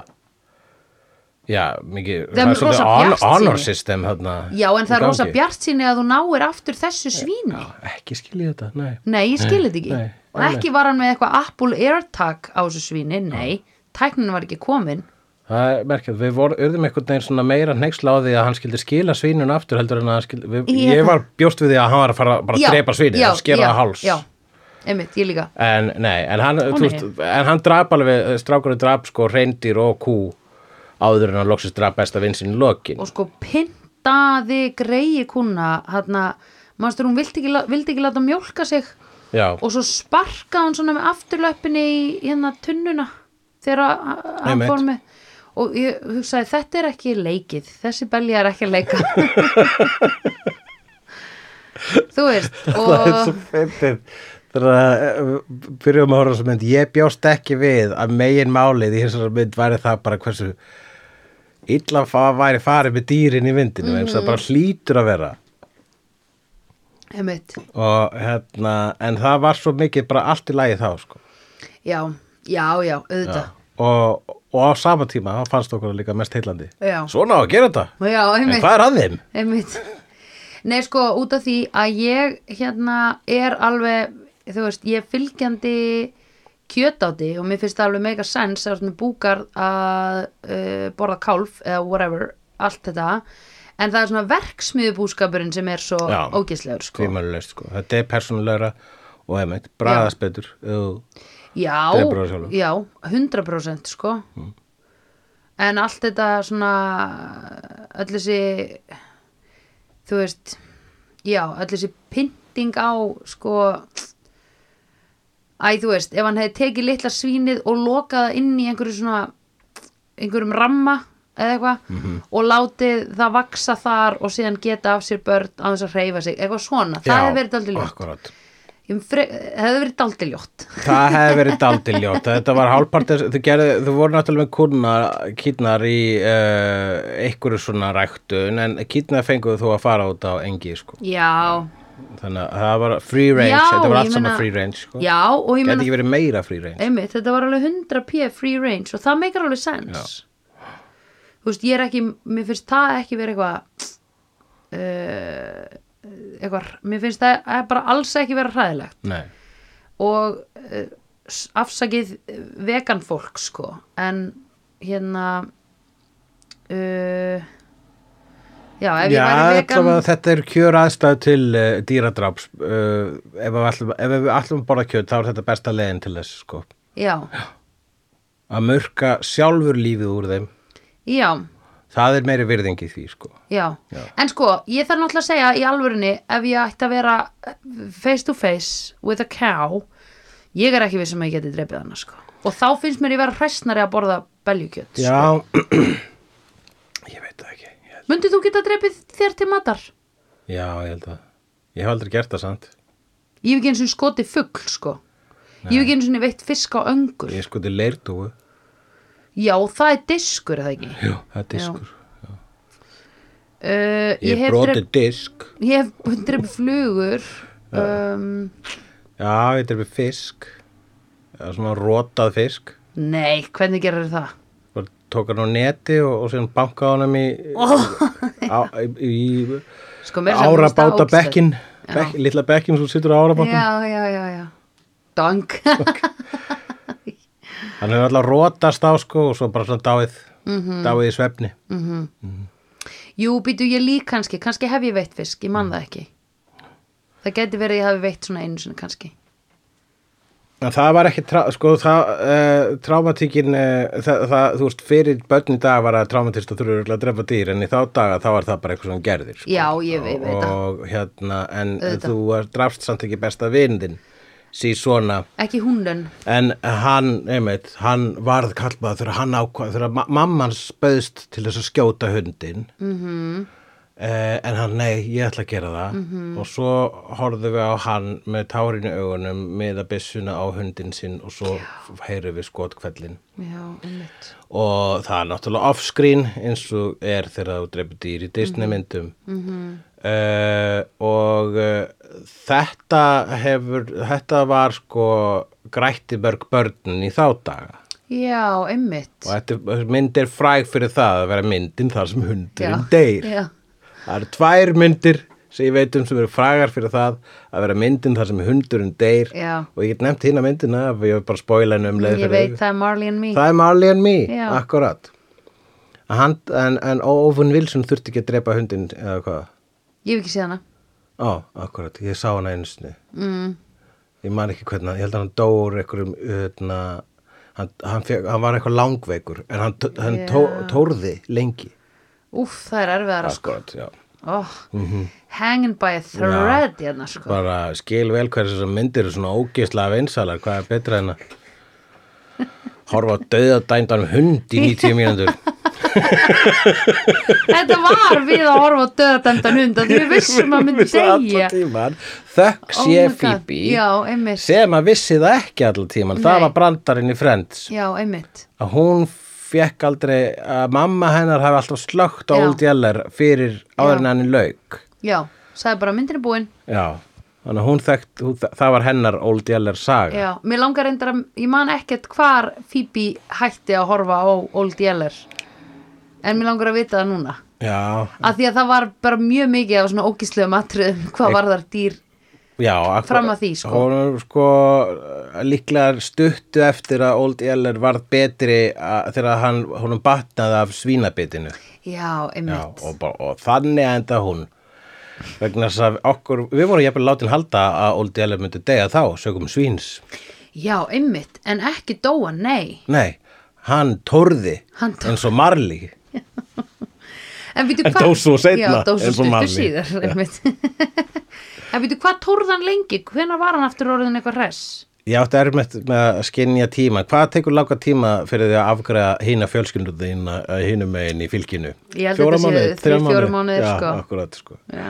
Já, mikið
Það er
svolítið
rosa
hon-
bjartsýni.
honor system þarna
Já, en það er rosa bjart síni að þú náir aftur þessu svíni.
Ekki skilja þetta, nei.
Nei, ég skil þetta ekki.
Nei, nei,
ekki var hann með eitthvað Apple AirTag á þessu svíni, nei. Tæknin var ekki komin
Það er merkjað, við urðum einhvern veginn svona meira hneiksla á því að hann skildi skila svínun aftur heldur en að hann skildi, við,
Ég-
var bjóst við því að hann var að fara bara að drepa svínið og skera
já,
það háls.
Já, einmitt, ég líka.
En nei, en hann,
Ó, nei.
veist, en hann drap alveg, strákurinn drap sko reyndir og kú áður en hann loksist drap besta vinsinn í lokin.
Og sko pyntaði greiði kuna Hanna, mannstur hún vildi ekki, vildi ekki láta mjólka sig.
Já,
Og svo sparkaði hann svona með afturlöppinni í hérna tunnuna Þegar að- að- hann fór með Og ég hugsaði, þetta er ekki leikið. Þessi belja er ekki að leika. Þú veist
það er
og
svo að eh, byrjum að horfa þessu mynd. Ég bjóst ekki við að megin málið í þessari mynd væri það bara hversu illa fa- væri farið með dýrin í myndinu mm -hmm. það bara hlýtur að vera.
Einmitt,
og hérna en það var svo mikið bara allt í lagi þá sko.
já, já, já, auðvitað.
Og, og á sama tíma fannst okkur líka mest heillandi
Já.
svona á að gera þetta
Já,
en hvað er að þeim?
einmitt Nei, sko, út af því að ég hérna er alveg þú veist, ég er fylgjandi kjötáti og mér finnst það alveg mega sens að búkar að uh, borða kálf eða whatever, allt þetta en það er svona verksmiðubúskapurinn sem er svo
Já.
ógislegur sko.
Sko. þetta er persónulegra og einmitt, bræðast betur Jú.
Já,
það
já, 100% sko. En allt þetta svona öll þessi þú veist já, öll þessi pynting á sko æ, þú veist, ef hann hefði tekið litla svínið og lokað það inn í einhverju svona einhverjum ramma eða eitthvað
Mhm.
og látið það vaksa þar og síðan geta af sér börn á þess að hreyfa sig, eitthvað svona, það
Já,
hefði verið daldið ljótt fre- hefði verið daldið ljótt
Það hefði verið daldið ljótt. Þetta var hálfpart, þau, þau voru náttúrulega með kúrnar, kýrnar í uh, einhverju svona ræktun, en kýrnar fenguðu þú að fara út á engi, sko.
Já,
Þannig að það var free range,
Já,
þetta var allt saman
meina-
free range, sko.
já og ég
Gæti
meina
ekki verið meira free range.
einmitt, þetta var alveg 100 p free range og það meikar alveg sens þú veist, ég er ekki mér finnst það ekki verið eitthvað uh, eitthvað mér finnst það eh, bara alls ekki vera hræðilegt.
Nei,
og uh, afsakið vegan fólk sko. En hérna uh, já, ef ég
Já,
væri vegan
þetta er kjör aðstæð til uh, dýradráps. Uh, ef, við að borða kjöt, þá er þetta besta leiðin til þess, sko.
já,
Að murka sjálfur lífið úr þeim,
já
það er meiri virðingi því, sko.
Já. en sko, ég þarf náttúrulega að segja í alvörinni ef ég ætti að vera face to face with a cow ég er ekki vissum að ég geti drepið hana sko. og þá finnst mér ég vera hræstnari að borða beljukjöt sko.
Já, ég veit það ekki.
Mundið þú geta drepið þér til matar?
já, ég held að, ég hef aldrei gert það samt.
Ég hef ekki eins og skotið fugl sko. ég hef ekki eins og veitt fisk á öngur
Ég sko til leirdúu.
Já, það er diskur er það ekki
Já, það er diskur.
uh,
Ég, hef brotið
drep,
disk.
ég hef drepið flugur um,
Já, ég drefið fisk. Já, svona rótað fisk.
nei, hvernig gerir það?
Bara tók hann á neti og, og síðan bankaði hann í, á, í, í
sko,
árabáta bekkin. Bekk, litla bekkin sem situr á árabátum.
já, já, já, já Dank
Hann hefur alltaf rótast á sko og svo bara svona dáið,
Mhm.
dáið í svefni.
Jú, býtu ég lík kannski, kannski hef ég veitt fisk, ég man það ekki það geti verið að ég hafi veitt svona einu sinni kannski
En það var ekki, sko, það, uh, traumatíkin, uh, það, það, þú veist, fyrir börn í dag var það traumatist og þurfur að drefa dýr, en í þá daga þá var það bara eitthvað sem gerðir, sko.
Já, ég veit, það
Og hérna, en
Auðvitað.
þú drafst samt ekki besta vindin, sí svona,
Ekki húndun
en hann, einmitt, hann varð kallbað þegar þegar ma mammans bauðst til þess að skjóta hundin, mm -hmm. en hann, nei, ég ætla að gera það, og svo horfðum við á hann með tárin í augunum, með að byssuna á hundin sinn og svo heyrum við skotkvellin.
Já,
Og það er náttúrulega offscreen eins og er þegar þú dreipur dýr í Disney myndum.
Mhm.
Uh, og uh, þetta hefur, þetta var sko grætti mörg börnin í þá daga.
Já, einmitt
Og þetta mynd er fræg fyrir það að vera myndin þar sem hundurinn deyr.
já.
Það eru tvær myndir sem ég veit um sem eru frægar fyrir það að vera myndin þar sem hundurinn deyr.
Já.
Og ég get nefnt hérna myndina, ef ég vil bara spoila henni um leið fyrir
veit það er Marley and me
Það er Marley and me,
Já.
akkurat. Hann, en, en Owen Wilson þurfti ekki að drepa hundin eða hvað?
Ég hef ekki séð hana
Ó, akkurat, ég sá hana einu sinni. Mm. Ég man ekki hvernig, ég held að hann dór einhverjum, hérna, hann, hann, fek, hann var eitthvað langveikur, en hann, hann
Já.
tó, tórði lengi.
Úff, það er erfiðara sko.
Akkurat, já.
oh, Hanging by a thread hérna sko.
Bara skil vel hversu þessar myndir eru svona ógeðslega vinsalar, hvað er betra en að horfa á döðadændan hund í 90 mínútur.
Þetta var við að horfa á döðadæmdan hund að við vissum að myndi segja
tíman þökk
Oh
sé. Phoebe
Já,
sem að vissi það ekki allan tíman það
Nei.
var brandarinn í Friends.
Já, einmitt.
Að hún fekk aldrei að mamma hennar hafi alltaf slögt á. Old Yeller fyrir áður en henni lauk.
Já, sagði bara myndin er búin.
Já, þannig að hún þekkt hún, það var hennar Old Yeller saga.
Já, mér langar reyndar að ég man ekkert hvar Phoebe hætti að horfa á Old Yeller en mér langar að vita það núna.
Já,
af því að það var bara mjög mikið af svona ógíslega matriðum hvað var þar dýr
já akkur-
Fram að því, sko.
er sko líklega stuttu eftir að Old Yeller varð betri að, þegar hann, hún batnaði af svínabitinu
Já,
Já,
einmitt
og, bara- og þannig enda hún vegna þess að okkur, við vorum jafnvel látin halda að Old Yeller myndi deyja þá, sögum svíns
Já, einmitt, en ekki dóa, nei
nei, hann tórði. eins og Marley
En, býtu,
En dó svo seinna,
Já, dó svo
eins og
stuttu
Marley.
síðar
Já.
einmitt. En býtu, hvað tórðan lengi? Hvenær var hann aftur orðin eitthvað hress?
ég átti erfitt með að skinja tíma hvað tekur lága tíma fyrir því að afgræða hína fjölskyldu þína hínum megin í fylginu
þetta séu þrír, fjórir mánuðir,
já,
sko.
akkurat, sko.
Já,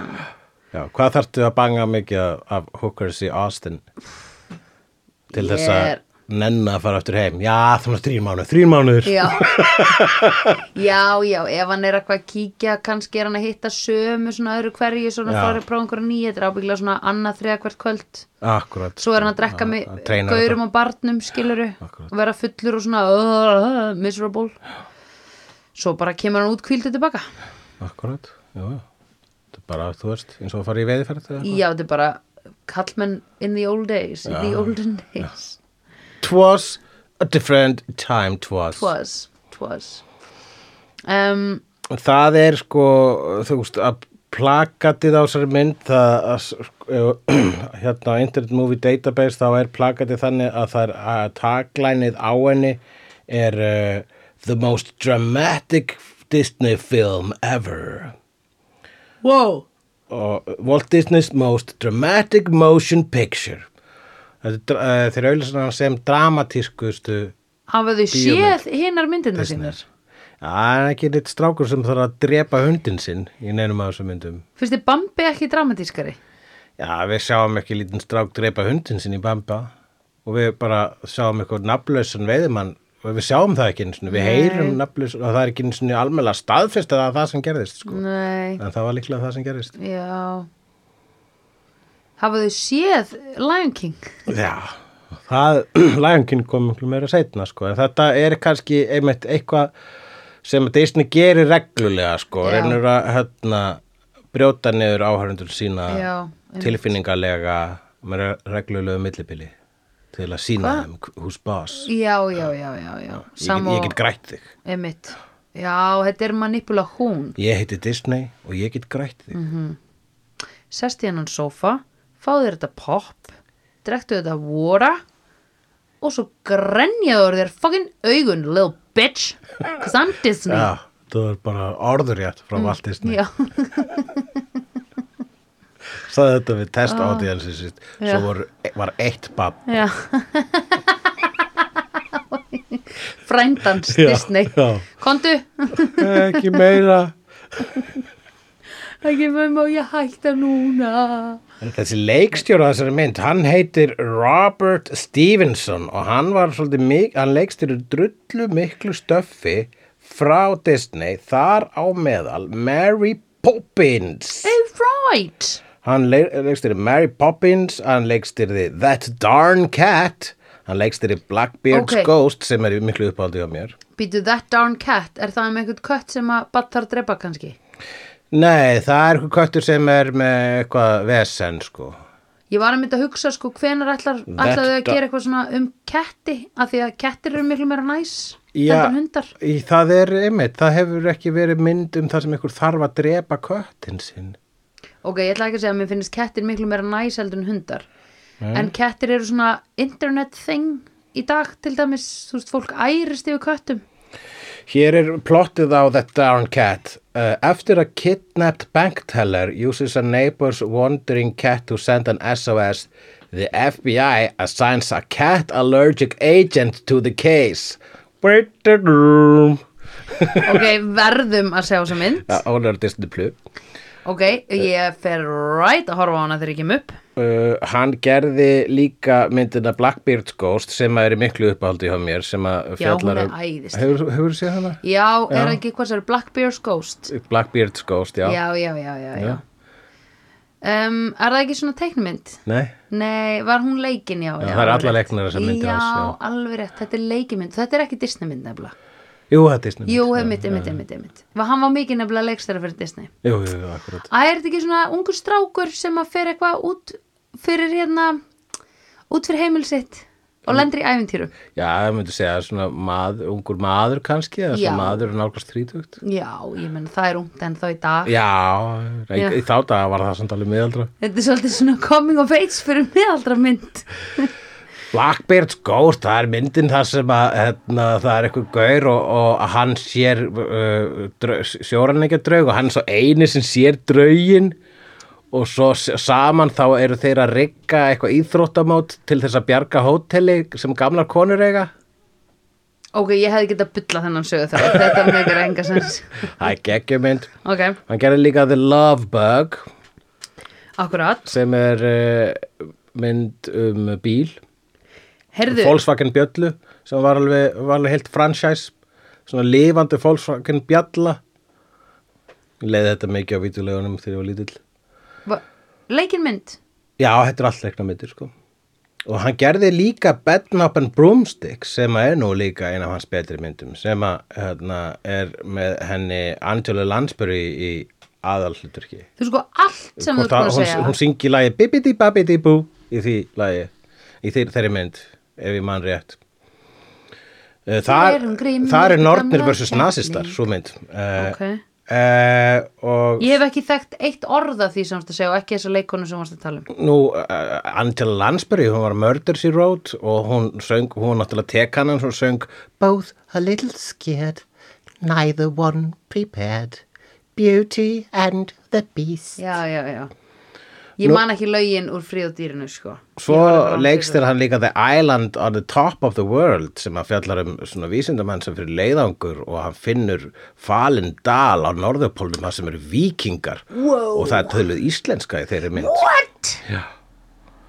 Já, hvað þarftu að banga mikið af, hookers í Austin til þess að nenna að fara aftur heim. Já, þannig þrýr mánuður, þrýr mánuður
já. Já, já, ef hann er eitthvað að kíkja kannski er hann að hitta sömu svona öðru hverju svona fara að prófa einhverja nýja þetta er ábyggilega svona annað þriða hvert kvöld.
Akkurat.
Svo er hann að drekka með
að
gaurum og barnum skiluru
Akkurat.
og vera fullur og svona uh, miserable. Svo bara kemur hann út kvíldu tilbaka.
Akkurat, já, já. Þetta er bara, þú veist, eins og að fara í eitthvað.
Já, þetta er bara kallmenn in the old days, in the olden days
Twas a different time twas.
Twas, twas um,
Það er sko, þú veist, að plakatið á þessari mynd, það, að, sko, hérna á Internet Movie Database, þá er plakatið þannig að það er að taglænið á henni er uh, the most dramatic Disney film ever.
Wow
og Walt Disney's most dramatic motion picture þeir auðvitað sem dramatískustu
Hafa þau
Bíómynd.
séð hinnar myndina sínar?
Já, það er ekki neitt strákur sem þarf að drepa hundin sinn í neinum af þessum myndum.
Fyrst þið Bambi ekki dramatískari?
Já, við sjáum ekki lítinn strák drepa hundin sinn í Bamba. Og við bara sjáum eitthvað nafnlausan veiðimann. Og við sjáum það ekki eins og við heyrum nafnlaus og það er ekki eins og almennilega staðfest að það er það sem gerðist sko. En það var líklega það sem gerðist.
Já Hafa þau séð Lion King?
Já, það, Lion King kom miklu meira setna, sko, en þetta er kannski einmitt eitthvað sem Disney gerir reglulega, sko,
Já.
reynur að, hérna, brjóta niður áhörundur sína
Já, einmitt.
tilfinningalega með reglulegu millibili til að sína
Hvað?
þeim who's boss.
Já, já, já, já, já
Ég, ég get grætt þig.
Einmitt Já, þetta er manipulation
Ég heiti Disney og ég get grætt þig.
Mm. Sest í hennan sofa fáðu þér þetta pop drektu þetta vora og svo grenjaður þér fucking augun, little bitch cause I'm Disney
Já, það var bara orðurétt frá Walt Disney.
Já.
Saði þetta við test audience sitt,
Já.
svo var, var eitt babb.
Já. Frændans Disney
já.
Kondu
Ekki meira.
Ekki má ég hætta núna
Þessi leikstjóra þessari mynd, hann heitir Robert Stevenson og hann var svolítið mikið, hann leikstjóri drullu miklu stöffi frá Disney, þar á meðal Mary Poppins.
Oh right
Hann le leikstýri Mary Poppins, hann leikstýri That Darn Cat, hann leikstýri Blackbeard's
Ok.
Ghost sem er miklu uppáldi á mér.
Býtu that darn cat, er það með einhvern kött sem að batt þar drepa kannski?
Nei, það er eitthvað köttur sem er með eitthvað vesen, sko.
Ég var að mynda að hugsa sko hvenar ætlar, ætlaðu að gera eitthvað svona um ketti af því að kettir eru miklu meira næs
Já,
heldur en hundar.
í, það er einmitt, það hefur ekki verið mynd um það sem einhver þarf að drepa köttin sinn.
Ok, ég ætla ekki að segja að mér finnst kettir miklu meira næs heldur en hundar. En kettir eru svona internet thing í dag til dæmis, þú veist, fólk ærist yfir köttum.
Hér er plottið á That Darn Cat. Uh, after a kidnapped bank teller uses a neighbor's wandering cat to send an SOS, the FBI assigns a cat allergic agent to the case.
Ok, verðum að sjá þessa mynd.
Er Disney Plus.
Ok, ég fer right að horfa á hana þegar ég kem upp.
Uh, hann gerði líka myndina Blackbeard's Ghost sem er miklu uppáldi hjá mér sem að
Já, hún
fjallar
er
um-. Hefur, hefur séð hana?
Já, er
Já.
ekki hvað sér, Blackbeard's Ghost.
Blackbeard's Ghost, já.
Já, já, já, já, já. Um, er það ekki svona teiknumynd?
Nei?
Nei, var hún leikin, já.
Já,
já
það eru
alveg
allar
rétt.
leiknar þessar myndir hans, já.
alveg rétt, þetta er leikimynd. Þetta er ekki Disneymynd nefnilega.
Jú, það er Disney.
Jú,
mynd,
einmitt, einmitt, einmitt, einmitt. Var- Hann var mikið nefnilega leikstæra fyrir Disney.
Jú, jú, jú, akkurat.
Æ, er þetta ekki svona ungur strákur sem að fer eitthvað út fyrir hérna, út fyrir heimil sitt og lendir í æfintýrum?
Já, það myndi segja svona mað, ungur maður kannski, eða svona maður er nálgast þrítugt.
Já, ég menn það er ungt en þá í dag.
Já, í,
Já.
í þá daga var það samt alveg miðaldra.
Þetta er svolítið svona coming of age fyrir miðaldra mynd.
Blackbeard's Ghost, það er myndin þar sem að hérna, það er eitthvað gaur og, og hann sér uh, sjóranleikja draug og hann er svo eini sem sér draugin og svo saman þá eru þeir að rigga eitthvað íþróttamót til þess að bjarga hóteli sem gamlar konur eiga.
Ok, ég hefði getað bulla þennan sögu þá. Þetta mjög enga sens.
Það er geggjumynd.
Ok,
Hann gerði líka The Love Bug
akkurat.
sem er uh, mynd um bíl
Herðu,
Volkswagen Bjöllu sem var alveg, var alveg heilt franchise svona lifandi Volkswagen Bjalla ég leiði þetta mikið á vídeolegunum þegar ég var lítill
va- leikin mynd.
já, þetta er allt leikna myndir sko og hann gerði líka Bedknap and Broomstick sem er nú líka eina af hans betri myndum sem að hérna, er með henni Angela Lansbury í aðalhluturki
Þú sko allt sem þú ert búin að
hún,
segja.
hún syngi lagi Bibidi Babidi Boo í því lagi í þeir, þeirri mynd ef ég man rétt Uh, þar, þar er
gamla
versus nasistar
keppni.
svo mynd uh,
Ok.
Uh, og
Ég hef ekki þekkt eitt orð af því sem þú segja og ekki þessa leikonu sem þú varst að tala um.
nú uh, Angela Lansbury hún var Murder She Wrote og hún söng, hún náttúrulega tekannan hún söng Both a little scared neither one prepared Beauty and the Beast
Já, já, já. Ég man ekki lögin úr frið og dýrinu, sko.
Svo
Ég var alveg rann
leikst
fyrir
er hann líka The Island on the Top of the World sem að fjallar um svona vísindamann sem fyrir leiðangur og hann finnur falin dal á norðupólnum það sem eru vikingar
Wow.
og það er töluð íslenska í þeirri mynd
What?
Já.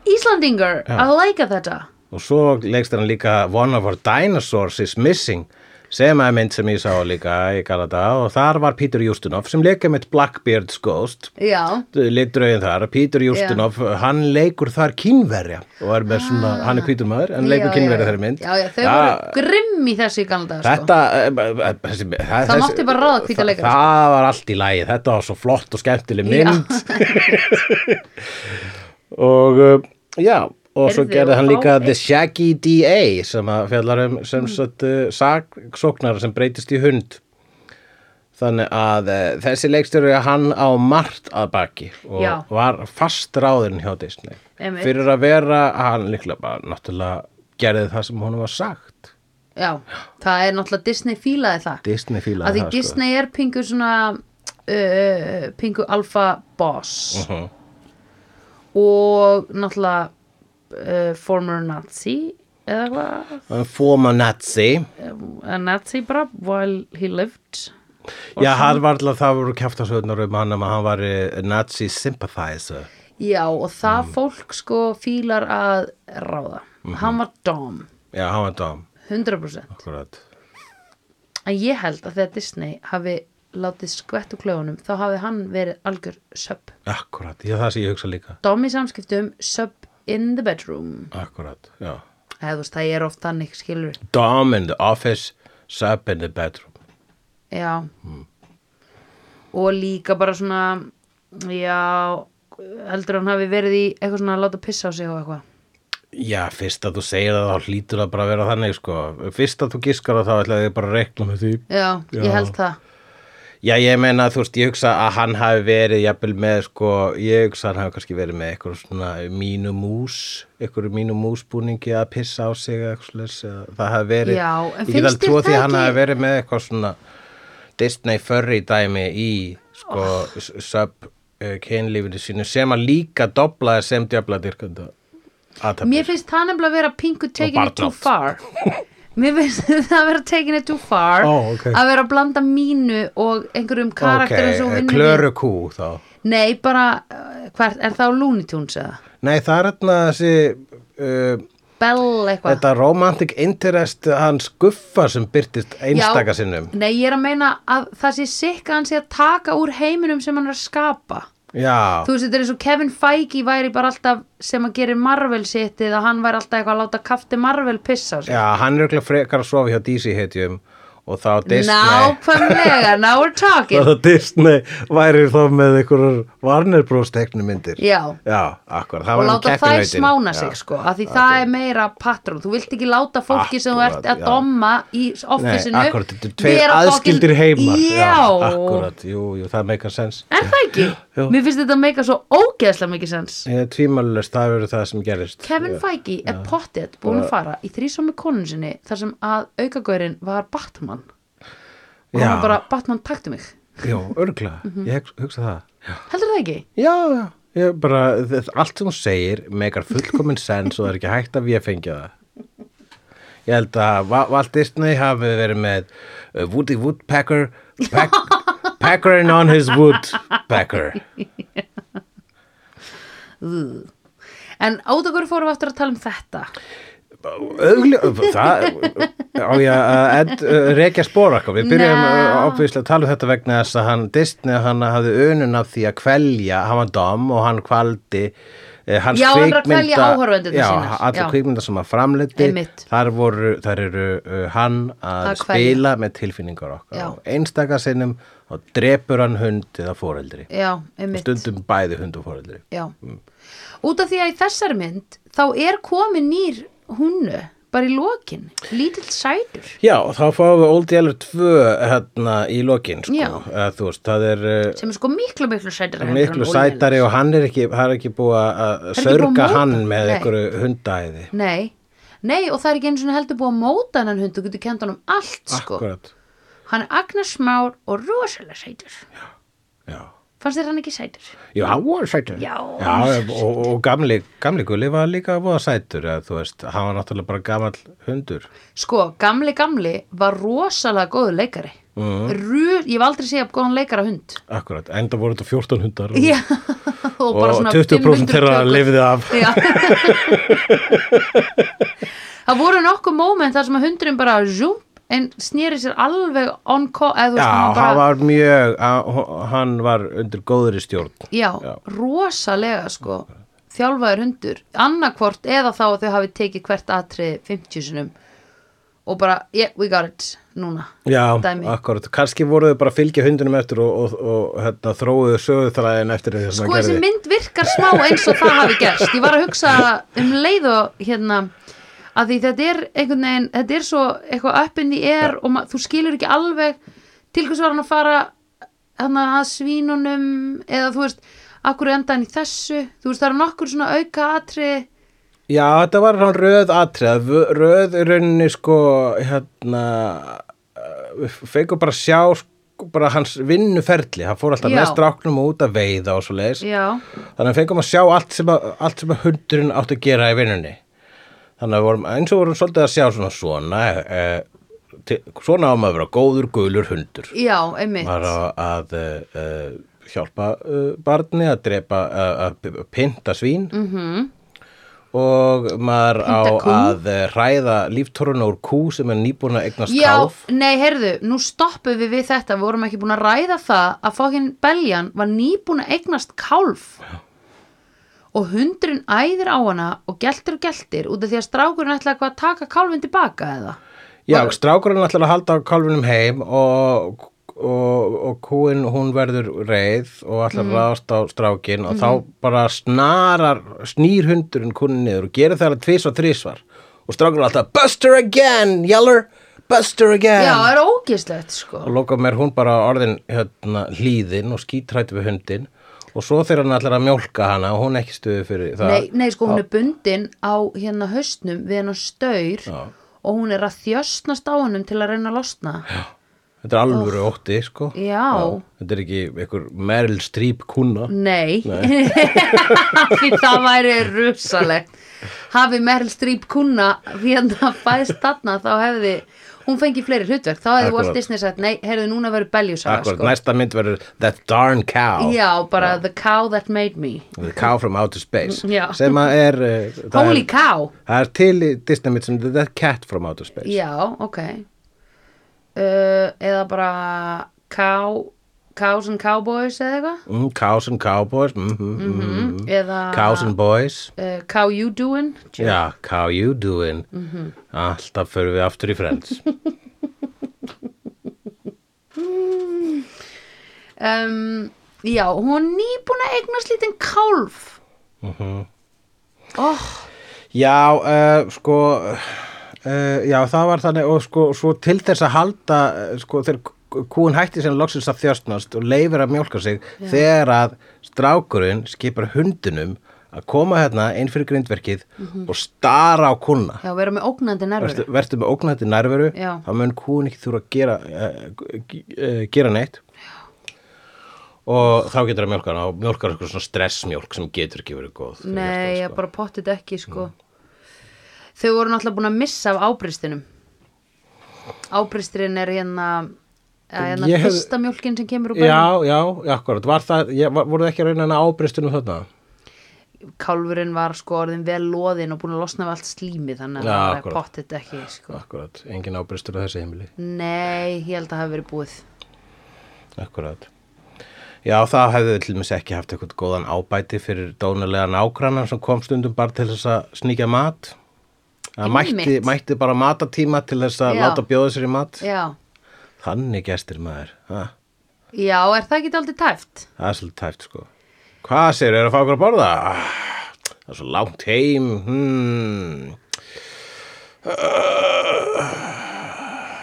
Íslandingar, að læka þetta.
og svo leikst er hann líka One of our dinosaurs is missing sem er mynd sem ég sá líka í Galata og þar var Peter Justinov sem leika með Blackbeard's Ghost.
Já,
litrauðin þar, Peter Justinov hann leikur þar kínverja og er með svona, hann er hvítur maður en leikur
já.
þeirri mynd.
Já, já, þau voru grimm í þessu í galda, sko.
Þetta eh, eh, þessi, það
mátti bara ráða hvíta leikara,
Það, það var allt í lagi, þetta var svo flott og skemmtileg mynd. Og uh, já og svo gerði hann líka The Shaggy DA sem að fjallar um sem sagt uh, saksóknara sem breytist í hund Þannig að e, þessi leikstjóri hann á margt að baki og
Já.
var fast ráðin hjá Disney.
Einmitt.
Fyrir að vera, hann líklega bara náttúrulega gerði það sem honum var sagt.
Já, það er náttúrulega Disney fílaði það
Disney
að
fílaði
því
það sko.
Disney er pingu svona uh, pingu alfa boss
sko.
og náttúrulega uh, former Nazi eða hvað
former Nazi.
a Nazi bara while he lived
Já, hann var alltaf, það voru kjaftasögnar um hann að hann var eh, Nazi sympathizer.
Já, og það
Mm.
fólk sko fílar að ráða
Mhm.
hann var dom,
Já, hann var dám,
100%
akkurat.
en ég held að þegar Disney hafi látið skvett úr klöfunum þá hafi hann verið algjör sub
Akkurat, já, það sem ég hugsa líka.
dom í samskiptum, sub in the bedroom
Akkurat, já.
eða veist, það er oft þannig skilur
Dom in the office, sub in the bedroom.
já og líka bara svona já heldur hann hafi verið í eitthvað svona að láta pissa á sig og eitthvað
Já, fyrst að þú segir það þá hlýtur það bara að vera þannig, sko. Fyrst að þú giskar það þá ætlaði ég bara að rekla með því.
já,
Já.
ég held það
Já, ég meina, þú veist, ég hugsa að hann hafi verið jafnvel með, sko, ég hugsa að hann hafi kannski verið með eitthvað svona mínu mús, eitthvað mínu músbúningi að pissa á sig eða eitthvað slags, það hafi verið,
Já,
ég get alveg trúið því að hann hafi verið með eitthvað svona Disney furry dæmi í, sko, oh. sub uh, kynlífinu sínu sem að líka doblaði sem djöfladyrkanda aðtöfnir.
Mér finnst það nefnilega að vera pingu taking it too far Mér finnst það að vera taking it too far
Ó, ok.
að vera að blanda mínu og einhverjum karakterum sem
Ok,
vinnur
klöru kú þá.
Nei, bara, uh, hvert, er það á Looney Tunes eða?
Nei, það er hérna þessi... Uh,
Bell eitthvað
Þetta romantic interest hans guffa sem byrtist einstaka sinnum.
Nei, ég er að meina að það sé sikk að hann sé að taka úr heiminum sem hann er að skapa
Já,
Þú veist, þetta er eins og Kevin Feige væri bara alltaf sem að gera Marvel sittið að hann væri alltaf eitthvað að láta kafti Marvel pissa á sig
já, hann er örugglega frekar að sofa hjá DC hetjum og þá Disney...
Nákvæmlega, now we're talking
Þá Disney væri þá með einhverjar Warner Bros. teknumyndir.
Já,
Já, akkur.
og láta þær smána sig sko, af því það er meira patrón, þú vilt ekki láta fólki sem þú ert
Akkúrat,
að
já.
domma í offisinu
Nei, akkurat, þetta er tveir aðskildir heimar.
Já,
akkurat, jú, jú, það meikar sens.
er það ekki?
Jú.
Mér finnst þetta meika svo ógeðslega mikið sens
Ég er tvímælust, það verður það sem gerist.
Kevin Feige er pottet búin að fara í þrísom með konun sinni þar sem að aukagaurin var Batman og hann
Já.
var bara, Batman taktu mig
Jú, örgla,
Mhm.
ég hugsa, það. Já.
heldur það ekki?
Já, já, ég bara, allt sem hún segir meikar fullkomin sens og það er ekki hægt að við fengja það. Ég held að Walt Disney hafi verið með uh, Woody Woodpecker pack, Peckering on his Woodpecker.
En átökur fórum við aftur að tala um þetta
það á ég að uh, rekja spórakka. Við byrjum
Ná.
ábyrðislega að tala um þetta vegna þess að hann Disney hann hafði önun af því að kvelja, hann var dom og hann kvaldi hans
Já, að
kvikmynda- Já, allir kvikmynda sem hann framleiti þar, voru, þar eru uh, hann að,
Að
spila með tilfinningar okkar.
Já.
og einstaka sinnum og drepur hann hund eða foreldri.
Já, einmitt.
Stundum bæði hund og foreldri.
Já. Út af því að í þessari mynd þá er komin nýr húnu bara í lokin, lítill sætur.
Já, og þá fáum við Old Yeller 2 hérna í lokin sko.
Já.
Þú veist, það er uh,
sem er sko miklu miklu sætur
miklu sætari og hann er ekki, hann er ekki búið að sörga hann
hann,
með einhverju hundæði
Nei, nei og það er ekki einu svona heldur búið að móta hennan hund, þú getur kent honum allt sko, hann er Agnes Már og rosalega sætur.
Já
fannst þér hann ekki sætur?
Já, hann var sætur.
Já.
og, og gamli, gamli gulli var líka voða sætur eða, þú veist, hann var náttúrulega bara gamall hundur.
Sko, gamli gamli var rosalega góður leikari.
Mm.
Ru, ég hef aldrei séð góðan leikara hund.
Akkurat, enda voru þetta 14 hundar. Og,
Já, og, bara
og
svona
20%
500
þeirra lifði af.
Já. Það voru nokkuð moment þar sem að hundurinn bara zoom, en snýri sér alveg on call eða þú
Já,
hann
hann
bara,
var mjög að, hann var undir góðri stjórn.
Já,
já.
rosalega sko, þjálfaður hundur. Annarkvort eða þá að þau hafi tekið hvert atrið 50 sinum og bara, yeah, we got it núna,
Já,
Dæmi.
akkurat, kannski voru þau bara að fylgja hundunum eftir og, og, og hérna, þróuðu söguþræðin eftir sem
sko
hann
þessi
gerði
mynd virkar smá eins og það hafi gerst. Ég var að hugsa um leið og hérna að því þetta er einhvern veginn þetta er svo eitthvað up in the air og þú skilur ekki alveg til hvers var hann að fara hann að svínunum eða þú veist, akkur endaðan í þessu? Þú veist, það eru nokkur svona auka atri
Já, þetta var hann röð atrið, röð í rauninni sko, hérna, við fengum bara sjá sko, bara hans vinnuferli, hann fór alltaf
Já.
með stráknum út að veiða og svo leiðis, þannig að við fengum að sjá allt sem að, allt sem hundurinn átti að gera í vinnunni. Þannig að vorum, eins og vorum svolítið að sjá svona svona, eh, til, svona á maður að vera góður, gulur hundur.
já, einmitt
Var að, uh, hjálpa barni að drepa, að pinta svín.
Mhm.
og maður á að hræða líftoruna úr kú sem er nýbúin að eignast
Já,
kálf
nei, heyrðu, nú stoppum við við þetta, við vorum ekki búin að ræða það að fókin beljan var nýbúin að eignast kálf og hundurinn æðir á hana og geltir og geltir út af því að strákurinn ætla eitthvað að taka kálfinn tilbaka eða?
Já, strákurinn ætlar að halda kálfinum heim og, og, og kúin hún verður reið og ætlar
Mhm.
að ráðast á strákin og þá bara snarar snýr hundurinn kúnin niður og gerir það tvis og þrísvar og strákurinn alltaf Buster again, yeller, Buster again.
Já, það er ógislegt sko.
Og loka mér hún bara orðin hérna, hlýðin og skítrætt við hundin og svo þegar hann ætlar að mjólka hana og hún ekki stuði fyrir það
Nei, nei, sko, hún er bundin á hérna haustnum við hennar staur
Já.
og hún er að þjösnast á hannum til að reyna að losna
Þetta er alvöru ótti, sko.
Já.
Þetta er ekki einhver Meryl Streep kuna.
Nei, því það væri rusalegt hafi Meryl Streep kuna hérna fæðst þarna þá hefði hún fengið fleiri hlutverk þá hefði. Walt Disney sagt, nei, heyrðu núna verður beljusaga
Akkurat,
sko.
næsta mynd verður That Darn Cow.
Já, bara The Cow That Made Me
The Cow from Outer Space.
Já.
Sem að er... Uh, það
Holy
er,
cow
Það er til í Disney mynd sem The Cat from Outer Space.
Já, ok uh, Eða bara Cow Cows and Cowboys eða eitthvað
Mm, cows and Cowboys. Mm -hmm, mm -hmm.
Eða
Cows and Boys.
uh, Cow You Doing
Já, how you doing?
Mhm.
Alltaf förum við aftur í Friends.
um, Já, hún var nýbúin að eignast lítinn kálf oh,
Já, uh, sko uh, já, það var þannig og sko, svo til þess að halda sko, þegar kúin hætti sem loksins að þjóstnast og leifir að mjólka sig þegar að strákurinn skipar hundinum að koma hérna inn fyrir grindverkið og stara á kúna
Já, vera með ógnandi nervur.
Vertu, vertu með ógnætti nærveru
Já.
þá mun kúin ekki þurfa að gera, uh, gera neitt. Og þá getur að mjólka hana og mjólkar eitthvað svona stressmjólk sem getur ekki verið góð
Nei, ég bara pottið ekki sko. Þau voru náttúrulega búin að missa af ábristinum. Ábristurinn er hérna eða hérna
hef-
fyrsta mjólkin sem kemur úr
Já,
bænum?
Já, já, akkurat, var það, ég, var, voruð ekki að reyna hana ábristunum þarna?
Kálfurinn var sko orðin vel loðin og búin að losna af allt slími þannig að það er pottið ekki sko.
Akkurat, engin ábristur á þessi heimili,
Nei, ég held að það hafi verið búið.
Akkurat. Já, það hefði til dæmis ekki haft eitthvað góðan ábæti fyrir dónulega nágrannan sem kom stundum bara til þess að sníkja mat. Það mætti, mætti bara matatíma til þess að láta bjóða sér í mat.
Já,
Þannig gestir maður, ha,
já, er það ekki aldrei tæft?
það er svolítið tæft sko. Hvað sér, er að fá okkur að borða? Ah, Það er svo langt heim, hmm.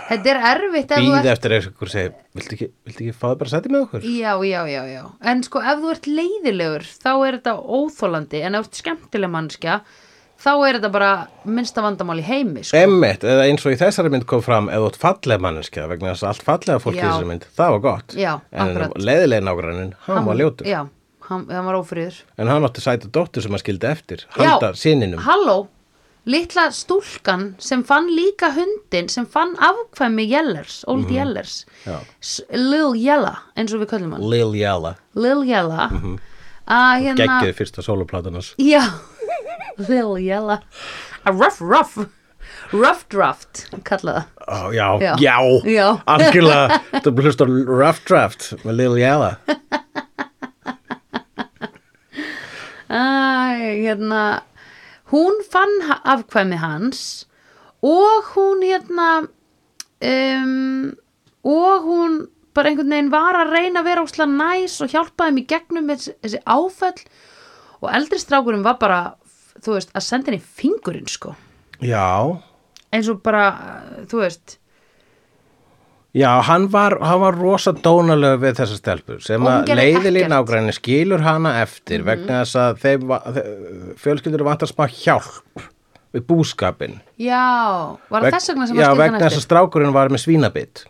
Þetta er erfitt
Býð
ert
eftir eitthvað segir, viltu ekki, viltu ekki fá það bara að setja með okkur?
Já, já, já, já. En sko, ef þú ert leiðilegur, þá er þetta óþólandi, en ef þú ert skemmtileg mannskja, þá er þetta bara minnsta vandamál í heimi, sko.
Emmitt, eða eins og í þessari mynd kom fram eða ert fallega manneskja vegna þess að allt fallega fólk í þessari mynd, það var gott.
Já,
en
akkurat.
leiðilega nágrannin, hann, var ljótur.
Já, hann, hann var ófriður.
en hann átti sæta dóttur sem hann skildi eftir handa síninum
halló, litla stúlkan sem fann líka hundin, sem fann afkvæmi Jellers, Old Jellers,
Mhm. Já.
S- Lil Jella, eins og við köllum hann,
Lil Jalla,
Lil Jella, að hérna,
geggið fyrsta sóluplátunas
Já, Lil Jella A rough rough Rough draft, kalla það.
Ó, já,
Já.
já,
Já.
algjörlega þú hlust á Rough Draft með Lil Jalla
Æ, hérna Hún fann afkvæmi hans og hún hérna um, og hún bara einhvern veginn var að reyna að vera ósla næs og hjálpa þeim í gegnum þessi, þessi áföll. Og eldri strákurinn var bara þú veist, að senda henni fingurinn sko
já,
eins og bara, þú veist
Já, hann var, hann var rosa dónalega við þessa stelpur sem að leiðilín ágræni skilur hana eftir vegna þess að þeim, va- þe- fjölskyldur vantar smá hjálp við búskapin.
Já, var það þess vegna sem
Já,
að skilja
vegna
hann
þess að
eftir?
strákurinn var með svínabitt.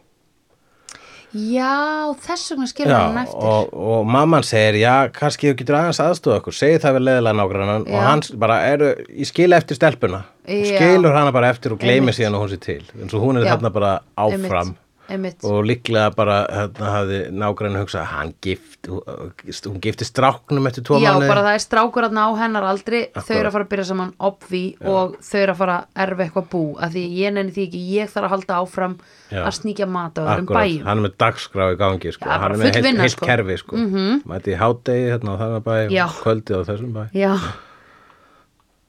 Já, þess vegna skilja hann eftir.
og, og mamman segir, já, kannski þú getur aðeins aðstofa okkur, segir það við leiðilega nágrannan og hann bara, eru, ég skila eftir stelpuna. Og
Já.
skilur hana bara eftir og gleymir síðan að hún sé til, eins og hún er þarna bara áfram.
Einmitt, einmitt.
og líklega bara hérna hafði nágrannin hugsað, hann gift hún gifti stráknum eftir tvo
Já,
mánuði
bara það er strákur að ná hennar aldrei þau
Akkúrat.
eru að fara að byrja saman obvi og þau eru að fara að erfa eitthvað bú að því ég nenni því ekki, ég þarf að halda áfram
Já.
að sníkja mat á öðrum
Akkurat,
bæjum
hann er með dagskrá í gangi sko.
Já,
hann er með heilt,
vinna,
heilt
sko.
kerfi sko. mm -hmm. mæti í hádegi hérna á þarna bæ
Já.
kvöldið á þessum bæ
Já,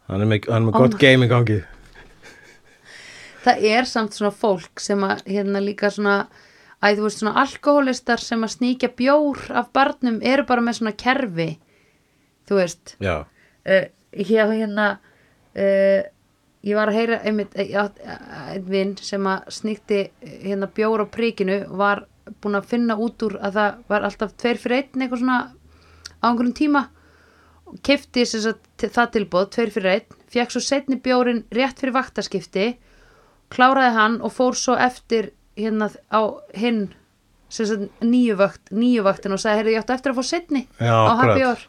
hann er með, hann er með
Oh
gott game í gangi
það er samt svona fólk sem að hérna líka svona að þú veist svona alkohólistar sem að sníkja bjór af barnum eru bara með svona kerfi þú veist.
Já,
uh, hér hérna uh, ég var að heyra einmitt eh, einn vinn sem að sníkti hérna bjór á príkinu var búin að finna út úr að það var alltaf tveir fyrir einn eitthvað svona á einhverjum tíma. Kefti það tilbúð tveir fyrir einn, fekk svo setni bjórin rétt fyrir vaktaskipti kláraði hann og fór svo eftir hérna á hinn nýju vakt nýju vaktin og sagði, heyrðu, ég átti eftir að fá
Já,
á happy hour.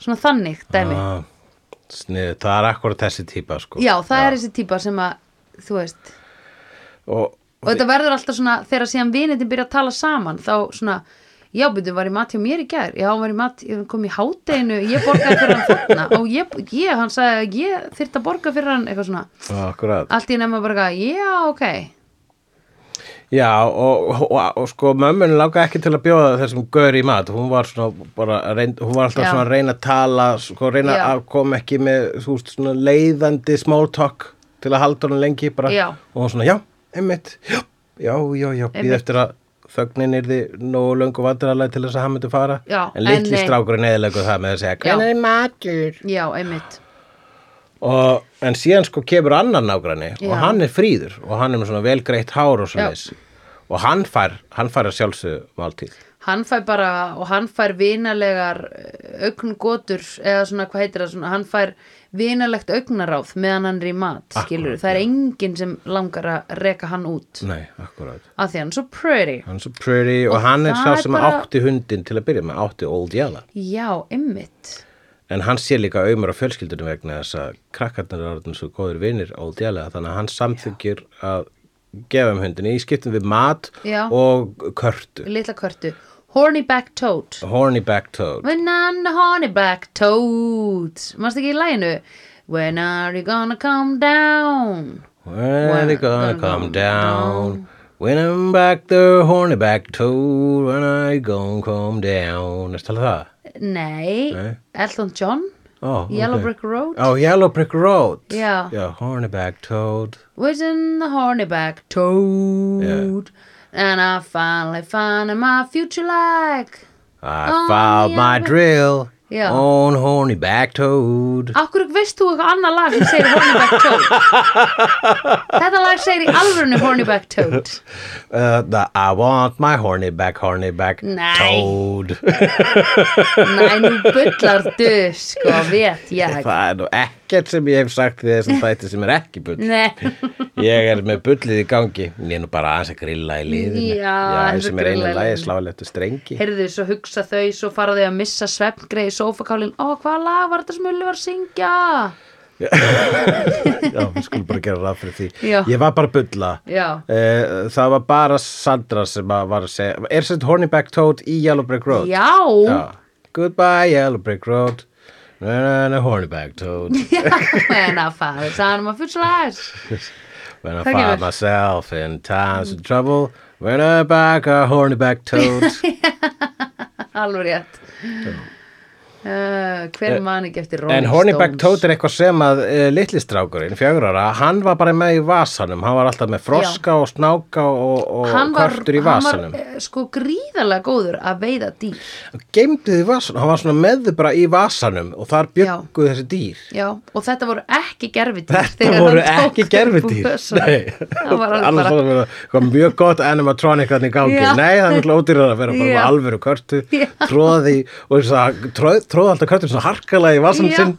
Svona þannig dæmi.
Ah, snið, það er akkurat þessi típa sko.
Já, það er þessi típa sem að, þú veist,
og,
og þetta verður alltaf svona, þegar síðan vinindin byrja að tala saman, þá svona, já, byrju, var í mat hjá mér í gær, já, var í mat, ég kom í hádeginu, ég borgaði fyrir hann þarna, og ég, ég, hann sagði að ég þyrfti að borga fyrir hann, eitthvað svona,
akkurat.
Allt í nefna bara, já, ok,
Já, og, og, og, sko mömmun lága ekki til að bjóða þessum gaur í mat. Hún var svona bara að reynd, hún var alltaf
Já.
svona að reyna að tala sko reyna
Já.
að koma ekki með þú veist svona leiðandi small talk til að halda hann lengi bara.
Já.
og hún svona já, einmitt. Já, já, já, býð eftir að þögnin yrði nógu löngu vandræðalega til þess að hann myndi fara.
Já,
en litli strákurinn eðilegu það með að segja hvernig er matur?
Já, einmitt,
og, en síðan sko kemur annar nágranni
Já.
og hann er fríður og hann er með svona velgreitt hár og svona og hann fær, hann fær að sjálfsög máltíð
hann fær bara, og hann fær vinalegar augngótur, eða svona, hvað heitir það, svona, hann fær vinalegt augnaráð meðan hann er í mat, skilur, það er enginn sem langar að reka hann út,
nei, akkurat.
Af því hann er svo pretty.
hann er svo pretty og,
Og
hann er sá sem
bara-
átti hundin til að byrja með, átti Old Yella
Já, ymmit.
en hann sé líka auðmur á fjölskyldunum vegna þess að krakkarnir er orðin svo góður vinnir Old Yella, þannig að hann samþykir að gefa um hundinni í skiptum við mat
Já.
og körtu
Litla kvörtu. Horny back toad.
horny back toad
When I'm the horny back toad. Mást ekki í læginu? When are you gonna come down?
When it gonna
gonna
come down? When I'm back the horny back toad When I gonna come down Erstu talað það?
Nei,
Nei.
Elton John
Oh,
Yellow
ok.
Brick Road
Oh, Yellow Brick Road
Yeah.
Yeah, horny back toad
Was in the horny back toad And I finally found my future like
I
Oh,
found my
yeah.
drill
Já.
On horny back toad.
Akkur veist þú eitthvað annað lag sem segir horny back toad? Þetta lag segir í alvörinu horny back toad.
Uh, I want my horny back, horny back
Nei.
toad.
Næ, nú bullar du, sko, veit ég
Það er nú ekkert sem ég hef sagt við þessum þætti sem er ekki bull.
Nei,
Ég er með bullið í gangi. Ég er nú bara aðeins að grilla í liðinu.
Já, aðeins
sem er einu lagi
liðinu.
slálegt strengi.
Heyrðu svo hugsa þau Svo fara þau að missa svefngreið í sófakálin Ó, hvaða lag var þetta sem Ulli var að syngja?
Já, við skulum bara gera ráð fyrir því.
Já.
Ég var bara bulla.
Já,
Eh, Það var bara Sandra sem að var að segja Er þetta horny back toad í Yellow Brick Road?
já,
Já. Goodbye Yellow Brick Road Na, na, na, horny back toad.
When I found time my future lies
When I
Það
find
kemur.
myself in times of trouble When I back a horny back toad
Alveg rétt uh, hver man ekki eftir Rolling
En Hornyback
Stones
Toad er eitthvað sem að uh, litlistrákurinn, fjögur ára, hann var bara með í vasanum, hann var alltaf með froska og snáka og, og
hann var,
körtur í
hann
vasanum.
var eh, sko gríðarlega góður að veiða dýr
Geimdi þið í vasanum, hann var svona með þið bara í vasanum og þar bjögguð þessi dýr.
Já, og þetta voru ekki gerfidýr
Þetta voru
hann
ekki gerfidýr.
Það var alveg bara
var það mjög gott animatronic þannig gangi.
Já.
Nei, það er mjög ódýrað að vera bara
Já.
körtu,
Já.
tróði og þess að tróð, tróð alltaf körtur svona harkalega í vasanum
Já.
sinn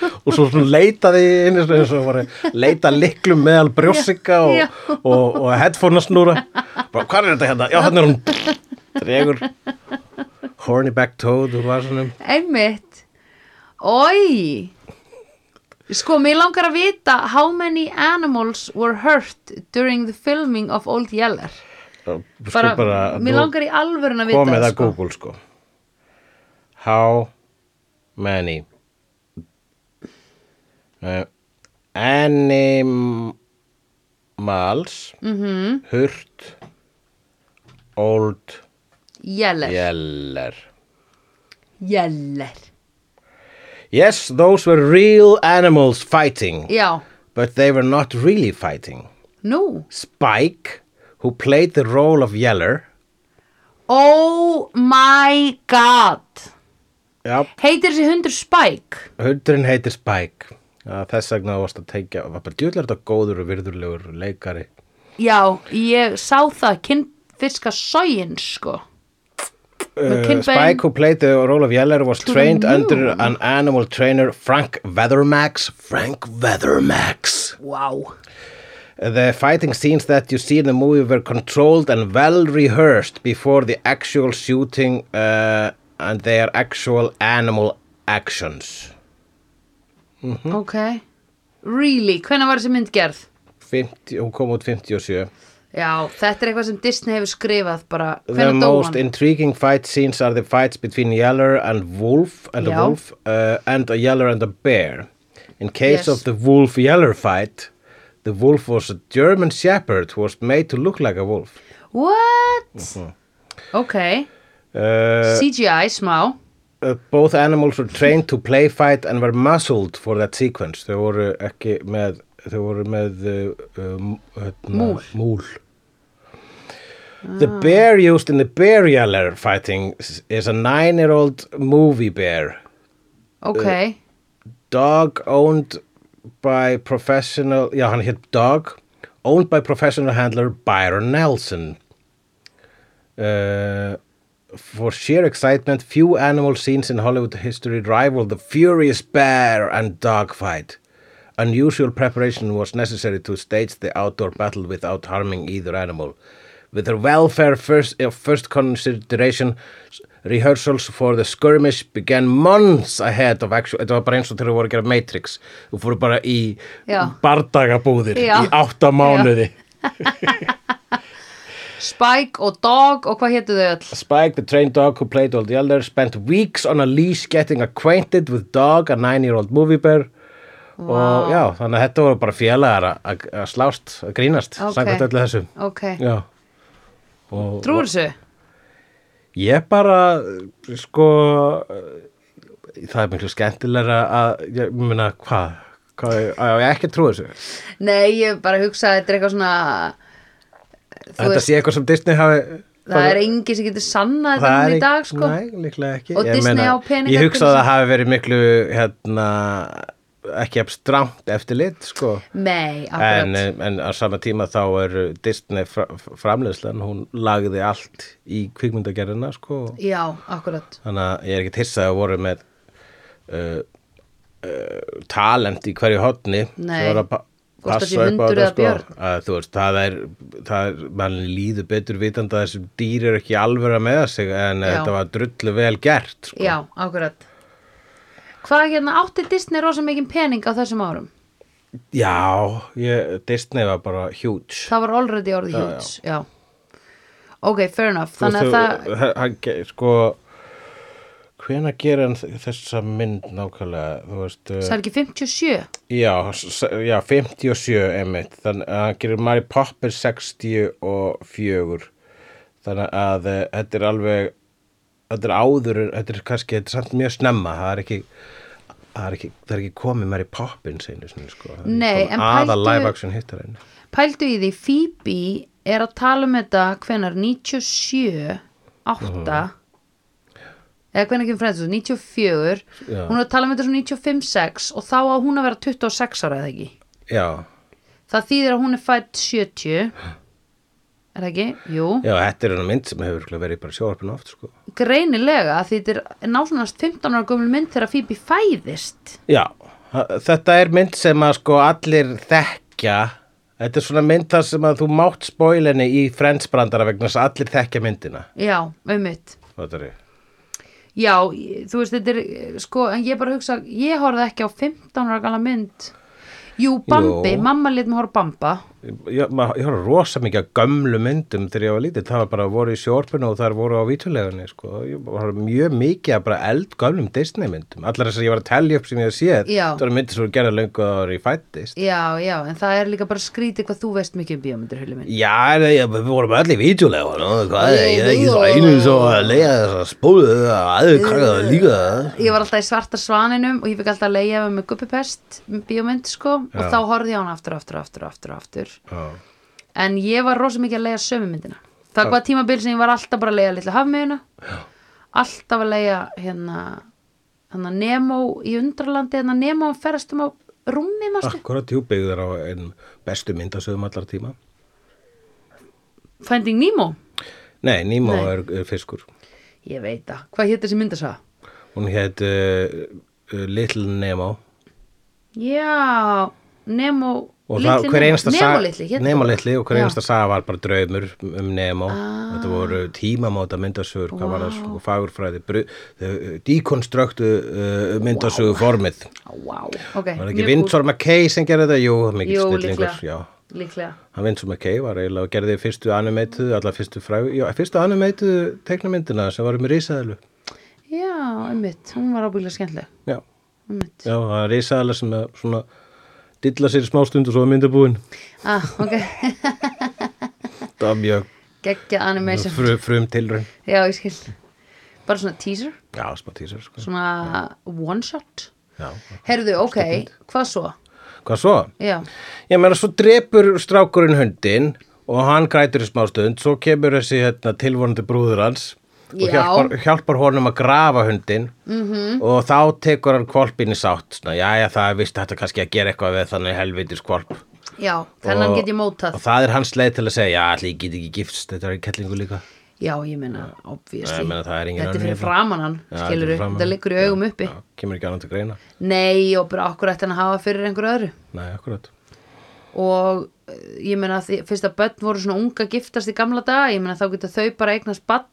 og svo svona leitaði inn eins og og var að leita liklum meðal brjósika og,
Já.
og, og, headphone snúra bara hvað er þetta hérna? Já þannig er hún dregur hornyback toad úr vasanum
Einmitt Ói Sko, mér langar að vita How many animals were hurt during the filming of Old Yeller bara,
bara
Mér langar í alvörun að vita
komið að
sko.
Google sko how many uh, animals.
Mhm.
hurt. Old.
Yeller
yeller
Yeller
yes those were real animals fighting.
Já,
but they were not really fighting.
Nú.
Spike who played the role of Yeller.
Oh my god
já,
Heitir þessi hundur Spike?
Hundurinn heitir Spike. Ja, þess vegna varst að teikja var bara djúlega þetta góður og virðurlegur leikari.
Já, ég sá það Kinnfiska sógin sko.
Uh, Spike, who played the role of Yeller, was trained under an animal trainer, Frank Weathermax. Frank Weathermax.
Wow.
The fighting scenes that you see in the movie were controlled and well rehearsed before the actual shooting uh, and their actual animal actions. Mhm.
Ok Really, hvenær var þessi mynd gerð?
50, hún kom út 57.
Já, þetta er eitthvað sem Disney hefur skrifað bara,
The most intriguing fight scenes are the fights between Yeller and Wolf and a wolf uh, and a Yeller and a bear. In case
Yes.
of the Wolf Yeller fight, the wolf was a German shepherd who was made to look like a wolf.
What?
Mhm.
Ok,
Uh,
CGI smá
uh, both animals were trained to play fight and were muzzled for that sequence. Þau voru ekki með, þau voru með uh, hérna,
Múl.
múl. The bear used in the bear Yeller fighting is a nine-year-old movie bear.
Ok,
dog owned by professional já hann hétt dog owned by professional handler Byron Nelson uh, for sheer excitement few animal scenes in Hollywood history rival the furious bear and dog fight unusual preparation was necessary to stage the outdoor battle without harming either animal. With their welfare first, of first consideration rehearsals for the skirmish began months ahead of actual þetta var bara eins og þegar þú voru að gera Matrix. Þú fóru bara í
Já.
bardagabúðir
Já.
í átta mánuði
Spike og Dog og hvað hétu þau öll?
Spike, the trained dog who played all the others, spent weeks on a leash getting acquainted with Dog, a nine-year-old movie bear. Og já, þannig að þetta voru bara félagar að- slást, að grínast,
Ok.
samkvæmt öllu þessu.
Ok,
Já. Og,
trúur þessu?
Ég bara, sko, það er miklu skemmtilegra að, ég meina, hvað? Á ég ekki að trúa þessu?
Nei, ég bara hugsa að þetta er eitthvað svona
Þetta
veist,
sé eitthvað sem Disney hafi...
það er engi sem getur sannað
Það
í dag sko
Nei,
Og
Ég
Disney á peninga
Ég
til
hugsa að það hafi verið miklu hérna, ekki abstramt eftirlit sko.
Nei,
en,
akkurat
en á sama tíma þá er Disney fra, framleiðslan hún lagði allt í kvikmyndagerðina sko.
Já, akkurat
þannig að ég er ekki hissað að voru með uh, uh, talent í hverju hotni
Nei.
sem voru að passa upp á þetta sko. veist, það er, það er mann líður betur vitandi að þessum dýr eru ekki alveg að meða sig en
Já.
þetta var drullu vel gert sko.
Já, akkurat Hvað hérna átti Disney rosa mikið pening á þessum árum?
Já, ég, Disney var bara huge
Það var already orðið
Já,
huge Já, Ok, fair enough Þannig að það
hann sko hvenær gera þessa mynd nákvæmlega? Þú veist uh,
er ekki 57
Já, já, 57 emitt, þannig að hann gerir Mary Poppins 64 þannig að uh, þetta er alveg þetta er áður, þetta er kannski, þetta er samt mjög snemma, það er ekki, það er ekki, það er ekki komið mér í poppin sinni, sko. Það er
Nei, en
Aða live action hittar henni.
Pældu í því, Phoebe er að tala um þetta hvenar 97, 8 eða hvenar kemur frænst 94,
Já.
hún er að tala um þetta svo 95, 6 og þá á hún að vera 26 ára eða ekki?
Já,
það þýðir að hún er fætt 70 er það ekki? Jú,
já, þetta er hennar mynd sem hefur örugglega verið bara sjóarpinu oft, sko.
greinilega að því þetta er násunast 15 ára gömul mynd þegar Phoebe fæðist.
Já, þetta er mynd sem að sko allir þekkja. Þetta er svona mynd þar sem að þú mátt spóilinni í Friends-brandara vegna þess að allir þekkja myndina.
Já, auðvitað
Þetta er
Já, þú veist, þetta er sko, en ég bara hugsa, ég horfði ekki á 15 ára gala mynd Jú, Bambi,
Jú.
mamma lit mig horfa Bamba
Ég, ma- ég horf rosa mikið að gömlu myndum þegar ég var lítið, það var bara voru í sjórpinu og þar voru á vítulegunni sko. ég horf mjög mikið að bara eldgömlum Disney myndum, allar þess að ég var að telja upp sem ég hef séð, það voru myndir sem voru gerða löngu áður í fættist
Já, já, en það er líka bara skrítið hvað þú veist mikið um bíómyndir, hullu minn.
Já, við vorum allir í vítulegunni ég er ekki svo einu svo að lega þess að spóðu að aður krakkaða
aftur,
Já.
En ég var rosa mikið að leiða sömu myndina. Það var tímabil sem ég var alltaf bara að leiða litla hafmiðuna. Alltaf að leiða hérna, hérna Nemo í undralandi, hérna Nemo ferðast um á rúmi,
Akkurat tjúbyggður á einn bestu myndasögum allar tíma.
Finding Nemo?
Nei, Nemo
Nei.
Er, er fiskur.
Ég veit það, hvað hétt þessi myndasa?
Hún heit uh, uh, Little Nemo.
Já, Nemo
og það, hver einasta
Nemo
saga
litli, hét
Nemo
það?
litli og hver einasta saga var bara draumur um Nemo.
Ah.
þetta voru tímamóta myndasögur það sko, fagurfræði þau dekonstruktu uh, myndasögu formið.
Á, Vá, ok
var ekki. Vindsor McKay sem gerði þetta? Jú, mikið snillingur já.
Líklega.
Hann Vindsor McKay var eiginlega og gerði fyrstu animeituðu, allar fyrstu frægu já, fyrstu animeituðu teiknamyndina sem var um risaðalu
Já, einmitt, hún var ábyggilega skemmtileg.
Já,
Einmitt.
Já, það er risaðala sem er svona dilla sér smá stund og svo er myndabúin.
Ah, ok,
það var mjög
geggja animation.
frum, frum tilraun
Já, ég skil. Bara svona teaser,
já, smá tísar sko.
svona one shot?
Já.
Herðu, ok, hvað svo?
hvað svo?
Já,
Ég meina, svo drepur strákurinn hundin og hann grætur í smá stund, svo kemur þessi hérna, tilvonandi brúður hans og
Já.
Hjálpar, hjálpar honum að grafa hundin -hmm. og þá tekur hann kvolpin í sátt, já, já, það er vist þetta kannski að gera eitthvað við þannig helvitis kvolp
já, þennan
Og-
get ég mótað.
og það er hans leið til að segja, já, allir ég get ekki gifst, þetta er í kettlingu líka.
Já, ég meina, obviously. Þetta er fyrir
hérna.
framan hann,
Já,
skilur
framan.
þetta liggur í augum uppi.
já, kemur ekki annað til greina.
Nei, og bara okkur ætti hann að hafa fyrir einhver öðru?
Nei, akkurat
og eh, ég meina því, fyrst að börn voru svona unga giftast í gamla daga, ég meina þá geta þau bara eignast barn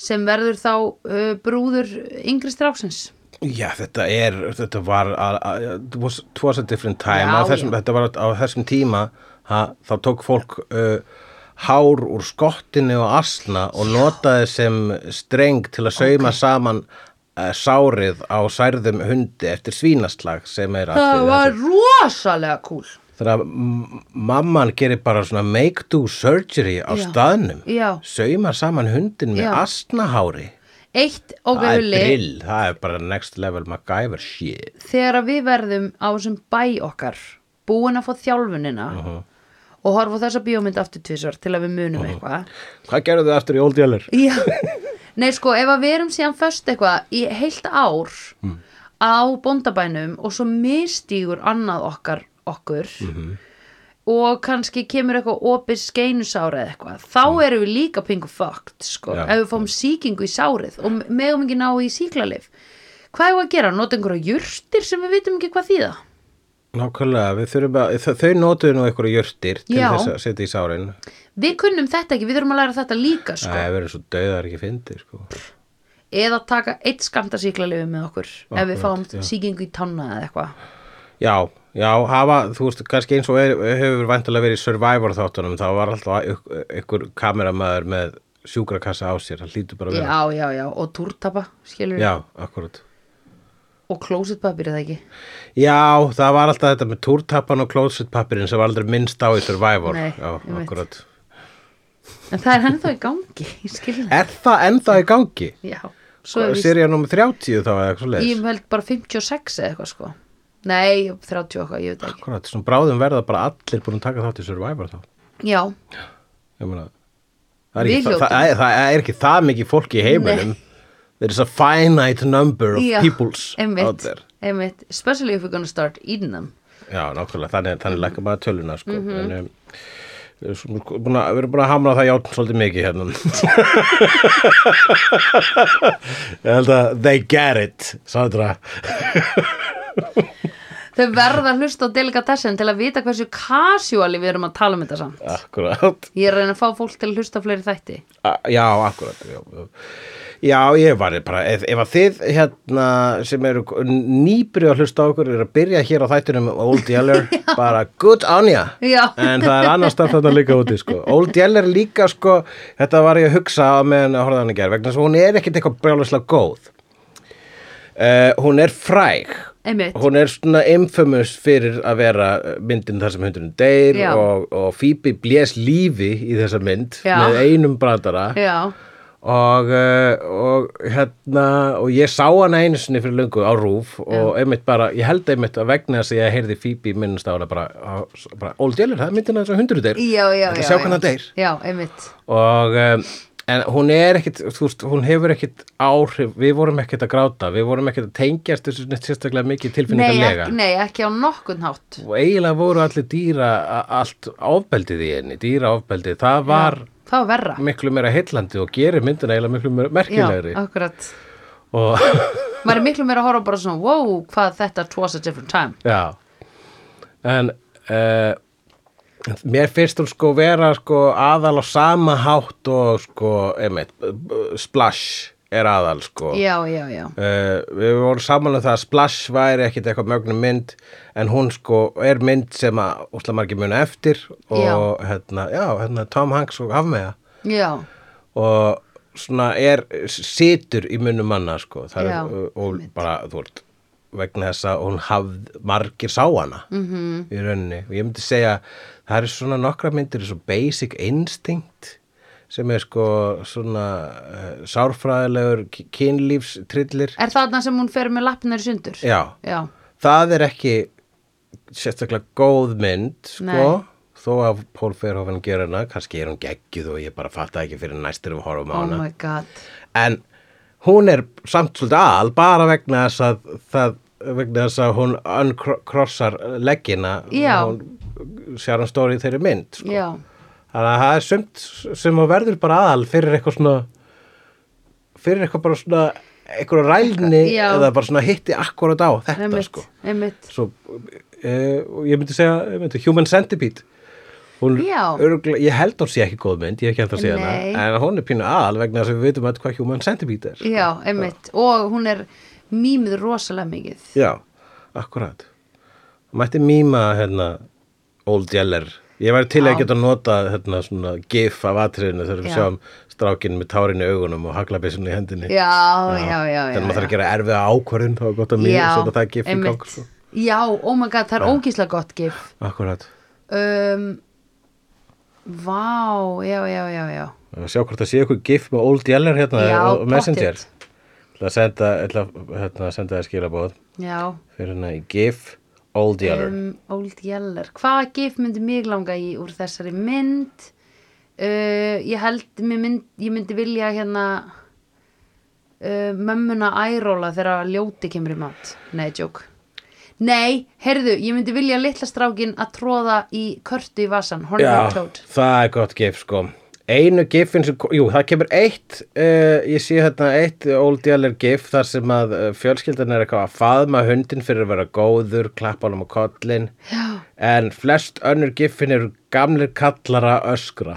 sem verður þá uh, brúður yngri stráksins.
Já, þetta er, þetta var a, a, it was, it was a different time.
Já,
þessum,
já.
þetta var á þessum tíma ha, þá tók fólk uh, hár úr skottinu og asna og notaði sem streng til að sauma saman uh, sárið á særðum hundi eftir svínaslag sem er
Það
allir
var rosalega cool
þegar að mamman gerir bara svona make do surgery á
Já.
staðnum.
Já.
sauma saman hundin með
Já.
asnahári.
Eitt og
það er brill, það er bara next level MacGyver shit.
Þegar við verðum á þessum bæ okkar búin að fá þjálfunina og horfa þessa bíómynd aftur tvisvar til að við munum eitthvað.
Hvað gerðu þið aftur í Old Yeller?
Já, nei sko ef að við erum síðan föst eitthvað í heilt ár á bóndabænum og svo mistýgur annað okkar okkur og kannski kemur eitthvað opið skeinusára eða eitthvað þá erum við líka pingu fucked sko,
Já.
ef við fáum sýkingu í sárið og megum ekki ná í síklarlif hvað er að gera? Nota einhverja jurtir sem við vitum ekki hvað þýða
Nákvæmlega, við þurfum að, þau, notuðu nú einhverju jurtir til
Já.
þess að setja í sárin
við kunnum þetta ekki, við þurfum að læra þetta líka sko.
Það er verið svo dauðar ekki fyndi sko.
eða taka eitt skamta síklarlifi með okkur ef við
Akkurat,
fáum
já.
sýkingu í tanna eða eitthvað
Já, já, hafa, þú veist, kannski eins og er, hefur vantilega verið í Survivor þáttunum þá var alltaf ykk- einhver kameramæður með sjúkrakassa á sér, það hlýtur bara vera.
Já, já, já, og túrtapa, skilur
Já, akkurat.
Og klósitpapir eða ekki?
Já, það var alltaf þetta með túrtappan og closetpapirinn sem var aldrei minnst á í Survivor
Nei,
Já, akkurat.
En það er ennþá í gangi ég skil það
Er það ennþá í gangi?
já, svo er
Serið nummer 30 þá eða eitthvað leis?
ég held bara 56 eða eitthvað sko nei, 30 eitthvað, ég veit ekki
Akkurat, svona bráðum verða bara allir búin að taka þátt í Survivor þá.
já,
Ég meina, það er, ekki, það, það, er, það er ekki það mikið fólk í heiminum. There is a finite number of
já
peoples out
einmitt,
there.
einmitt especially if we're gonna start eating them
Já, nákvæmlega, þannig, þannig lækka bara töluna, sko.
Mhm.
en, um, við, erum búin að, búin að hamra það játn svolítið mikið hérna. Ég held að they get it, Sandra.
þau verða að hlusta á delikatessen til að vita hversu casuali við erum að tala um þetta samt.
Akkurat.
ég er að reyna að fá fólk til að hlusta fleiri þætti.
A- Já, akkurat já, já. ég var bara ef, ef að þið hérna sem eru nýbrið að hlusta á okkur er að byrja hér á þættunum Old Yeller bara good on ya. En það er annars stað þetta líka úti sko. Old Yeller líka sko þetta var ég að hugsa á meðan að horfa hann að gera vegna þess að hún er ekkit eitthvað brjáluslega góð. Uh, hún er fræg
einmitt,
hún er svona infamous fyrir að vera myndin þar sem hundurinn deyr
Já.
og, og Phoebe blés lífi í þessa mynd
Já.
með einum brandara
já,
og, uh, og hérna og ég sá hana einu sinni fyrir löngu á rúf og einmitt bara, ég held einmitt að vegna þess að ég heyrði Phoebe minnst á hana bara, bara Old Yeller, það er myndin að þess að hundurinn deyr
já, já, já
sjá
já.
hvernig hann deyr.
já, einmitt
og um, en hún er ekkit, þú veist, hún hefur ekkit áhrif, við vorum ekkit að gráta við vorum ekkit að tengjast þessu sérstaklega mikið
nei
tilfinningarlega
ekki, nei, ekki á nokkurn hátt.
Og eiginlega voru allir dýra allt ofbeldið í henni, dýra ofbeldið. Það var
já,
miklu meira heillandi og gerir myndina eiginlega miklu meira merkilegri.
Já, akkurat.
Og
maður er miklu meira að horfa bara svona wow, hvað þetta was a different time.
Já. En uh, mér finnst hún sko vera sko aðal á sama hátt og sko einmitt, splash er aðal sko
já, já, já,
Uh, við vorum saman um það að Splash væri ekkit eitthvað mögnum mynd en hún sko er mynd sem að úsla margir muna eftir og
Já.
hérna, já, hérna Tom Hanks og Hafmeða
já,
og svona er situr í munum manna sko það
Já,
er, og, og bara þú veist vegna þess að hún hafð margir sá hana
Mhm.
-hmm. í rauninni og ég myndi segja það er svona nokkra myndir svo basic instinct sem er sko svona uh, sárfræðilegur kynlífstrillir
er það þarna sem hún fer með lappinnar í sundur?
Já,
já,
það er ekki sérstaklega góð mynd sko,
Nei.
þó að Pól Ferhofen gera hana, kannski er hún geggjuð og ég bara fatta ekki fyrir næstur um horfum á
oh
hana.
my god.
En hún er samt svolítið al bara vegna þess að það, vegna þess að hún uncrossar leggina.
Já.
hún stóri í þeirri mynd sko.
já,
þannig að það er sumt sem að verður bara aðal fyrir eitthvað svona fyrir eitthvað bara svona eitthvað rælni
Já.
eða bara svona hitti akkurat á þetta
einmitt,
sko.
einmitt.
Svo, uh, ég myndi segja myndi, Human Centipede.
Já.
örgla, ég held hún sé ekki góð mynd ég hef ekki held að sé hana en hún er pínu aðal vegna þess að við veitum öll hvað Human Centipede er
já, einmitt. Og hún er mýmið rosalega mikið.
Já, akkurat. Mætti mýma hérna Old Yeller ég væri til að geta nota hérna svona gif af atriðinu þegar við
Já.
sjáum strákinn með tárin í augunum og haglabissunni í hendinni.
Já, já, já,
þannig að maður þarf að gera erfiða ákvörðin þá er gott að
Já,
setja það gif í gang sko.
já, oh my god, það er ógíslega gott gif.
Akkurat.
Um, vá, já, já, já, já.
Sjá hvort það sé eitthvað gif með Old Yeller hérna á Messenger. Það að senda, ætla, að, hérna, senda það skilabóð
já,
fyrir hérna í gif Old Yeller.
Um, Old Yeller. Hvaða gif myndi mig langa í úr þessari mynd? Uh, ég held mynd, ég myndi vilja hérna uh, mömmuna æróla þegar ljóti kemur í mat. Nei, joke. Nei, heyrðu, ég myndi vilja litla strákin að tróða í körtu í vasan Horny
Já,
Dog Toad
það er gott gif sko Einu gifin sem, jú, það kemur eitt uh, ég sé hérna eitt Old Yeller gif þar sem að uh, fjölskyldan er eitthvað að faðma hundin fyrir að vera góður, klappa honum á kollin
Já.
en flest önnur gifin eru gamlir kallara öskra.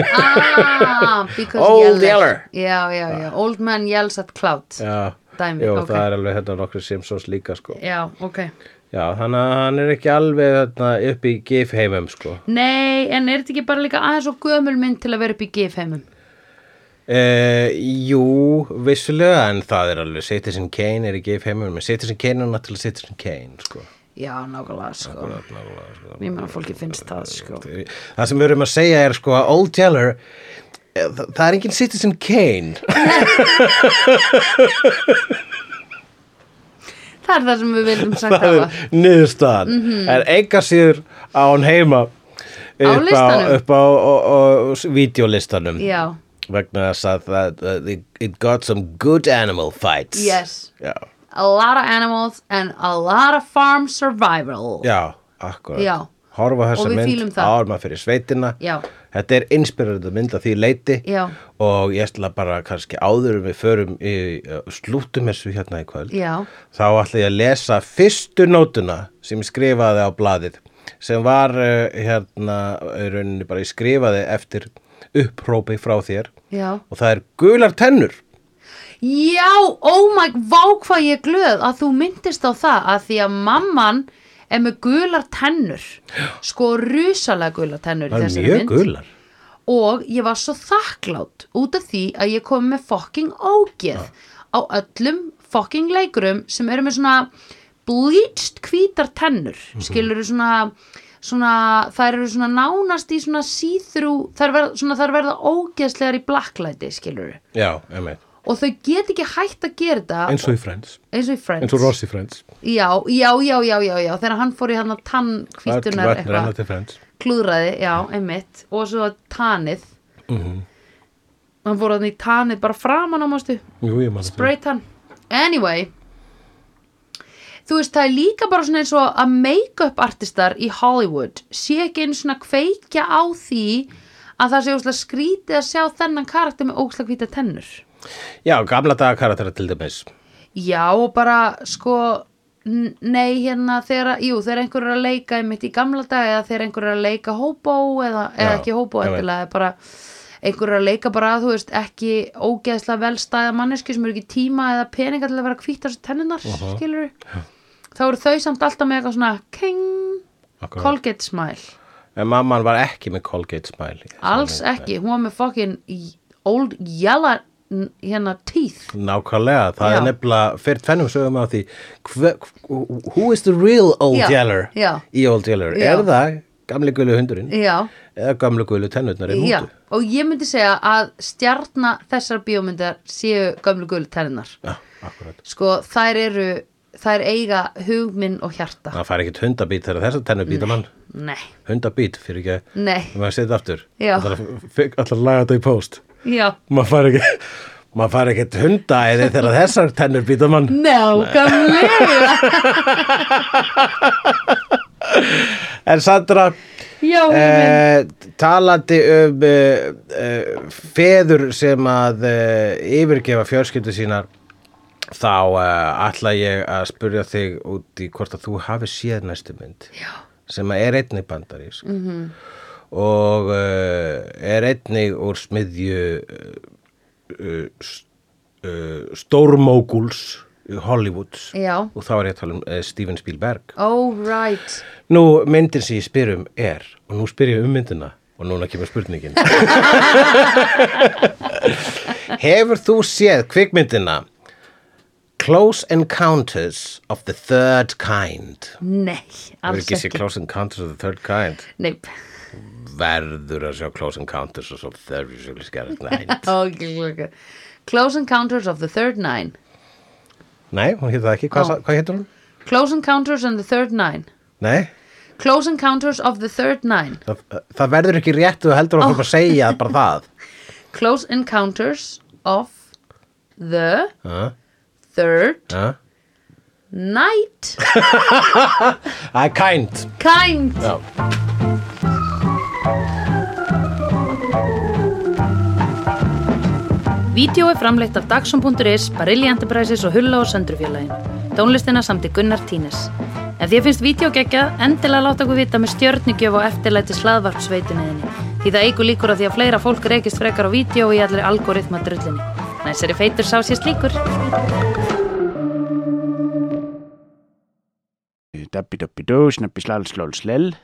Ah,
Old
Yeller. Já, já, já, old man yells at cloud
Já,
Dæmi,
jú,
ok.
það er alveg hérna nokkru Simpsons líka sko.
Já, ok
Já, hann, hann er ekki alveg þarna, upp í gif heimum sko.
Nei, en er þetta ekki bara líka aðeins og gömul mynd til að vera upp í gif heimum?
Uh, jú, vissulega, en það er alveg Citizen Kane er í gif heimum, en Citizen Kane er náttúrulega Citizen Kane, sko.
Já, nákvæmlega, sko. Ég meina, fólki finnst það, sko.
Það sem við erum að segja er sko að Old Yeller eh, það, það er engin Citizen Kane
Það er það sem við viljum sagt
það
hafa.
er niðurstaðan en enga síður á hann heima
Á
upp á, upp á, á, á, videolistanum vegna þess að það, it got some good animal fights
yes.
já,
A lot of animals and a lot of farm survival.
já akkurat
Já.
Horfa þessa mynd maður fyrir sveitina
Já.
þetta er inspirerandi mynd að því leiti
Já.
og ég ætla bara kannski áður en við förum í, slútum þessu hérna í kvöld
Já,
þá ætla ég að lesa fyrstu nótuna sem ég skrifaði á blaðið sem var uh, hérna í rauninni bara ég skrifaði eftir upprópi frá þér
já.
og það er gular tennur
Já, oh my, vá hvað ég glöð að þú myndist á það að því að mamman er með gular tennur. Sko rusalega gular tennur
það er mjög
mynd.
gular.
Og ég var svo þakklátt út af því að ég kom með fucking ógeð á öllum fucking leikurum sem eru með svona bleached hvítar tennur. Mm skilur svona, svona þær eru svona nánast í svona þær verða, svona, þær verða ógeðslegar í blacklighti skilur
já, emmeit,
og þau get ekki hægt að gera þetta
eins og í Friends.
Eins og í Friends.
Eins og Ross í Friends.
Já, já, já, já, já, já, þegar hann fór í hann að tann hvítunar
Öll vötn renna
eitthvað klúðraði, já, einmitt. Og svo tanið hann fór hann í tanið bara framan á mástu
Jú, ég man
spray tan. Anyway. Þú veist, það er líka bara svona eins og að make-up artistar í Hollywood sé ekki einu svona kveikja á því að það sé óslega skrítið að sjá þennan karakter með óslega hvíta tennur
Já, gamla daga karaktera til dæmis.
Já, bara sko nei, hérna þegar, jú, þegar einhver er að leika einmitt í gamla dag eða þegar einhver er að leika hóbó eða, eða
Já,
ekki hóbó endilega, bara einhver er að leika bara, þú veist, ekki ógeðslega velstæða manneski sem eru ekki tíma eða peninga til að vera þessu tennunar uh skilur þá eru þau samt alltaf með eitthvað svona king. Colgate smile.
En mamman var ekki með Colgate Smile
alls ekki, hún var með fucking old yellow hérna teeth
Nákvæmlega, það
Já.
er nefnilega fyrir tvennum sögum á því hve, Who is the real Old
Já,
Yeller
já.
í Old Yeller? Er það gamli gulu hundurinn eða tennurnar í
Já,
mútu?
og ég myndi segja að stjarna þessar bíómyndar séu tenninar.
Já, akkurat
Sko, þær eru, þær eiga hugminn og hjarta.
Það fær ekkit hundabít þegar þessar tennur býta mann
Nei,
Hundabít fyrir ekki
nei,
að maður setja aftur
Já.
Allar að laga þetta í post. Maður fær ekki Maður fær ekkit hundaæði þegar þessar tennur býta mann
Nákvæmlega.
En Sandra
Já.
Eh, talandi um eh, eh, feður sem að eh, yfirgefa fjölskyldu sínar þá eh, ætla ég að spurja þig út í hvort að þú hafi séð næstu mynd
Já.
sem að er einnig bandarísk -hmm. Og uh, er einnig úr smiðju uh, uh, st- uh, stórmóguls Hollywoods
Já.
og þá er ég að tala um uh, Steven Spielberg
Oh, right.
Nú, myndin sem ég spyr um er og nú spyr ég um myndina og núna kemur spurningin Hefur þú séð kvikmyndina Close Encounters of the Third Kind
Nei,
Hefur
alls
ekki séð
ekki.
Close Encounters of the Third Kind
Nei,
verður að sjá Close Encounters of the Third Kind
ok, ok. Close Encounters of the Third Nine.
Nei, hún hétt það ekki, hvað, oh. hvað héttur hún?
Close Encounters and the Third Nine.
Nei,
Close Encounters of the Third Nine.
það, það verður ekki rétt þú heldur að oh. að segja bara það
Close Encounters of the
uh,
Third
uh.
Night
er kind
Kind
Já.
Vídeó er framleitt af Dagsum.is, Barilli Enterprises og Hulla og Söndrufjörlægin. Tónlistina samt í Gunnar Tínes. Ef því finnst vídeo geggjað, endilega láta okkur vita með stjörnigjöf og eftirlæti slaðvarpsveituninni. Því það eigur líkur að því að fleira fólk reykist frekar á vídeo í allir algoritma drullinni. Næsari feitur sá sér slíkur.
Dabbi dabbi dó, snabbi slal slól slell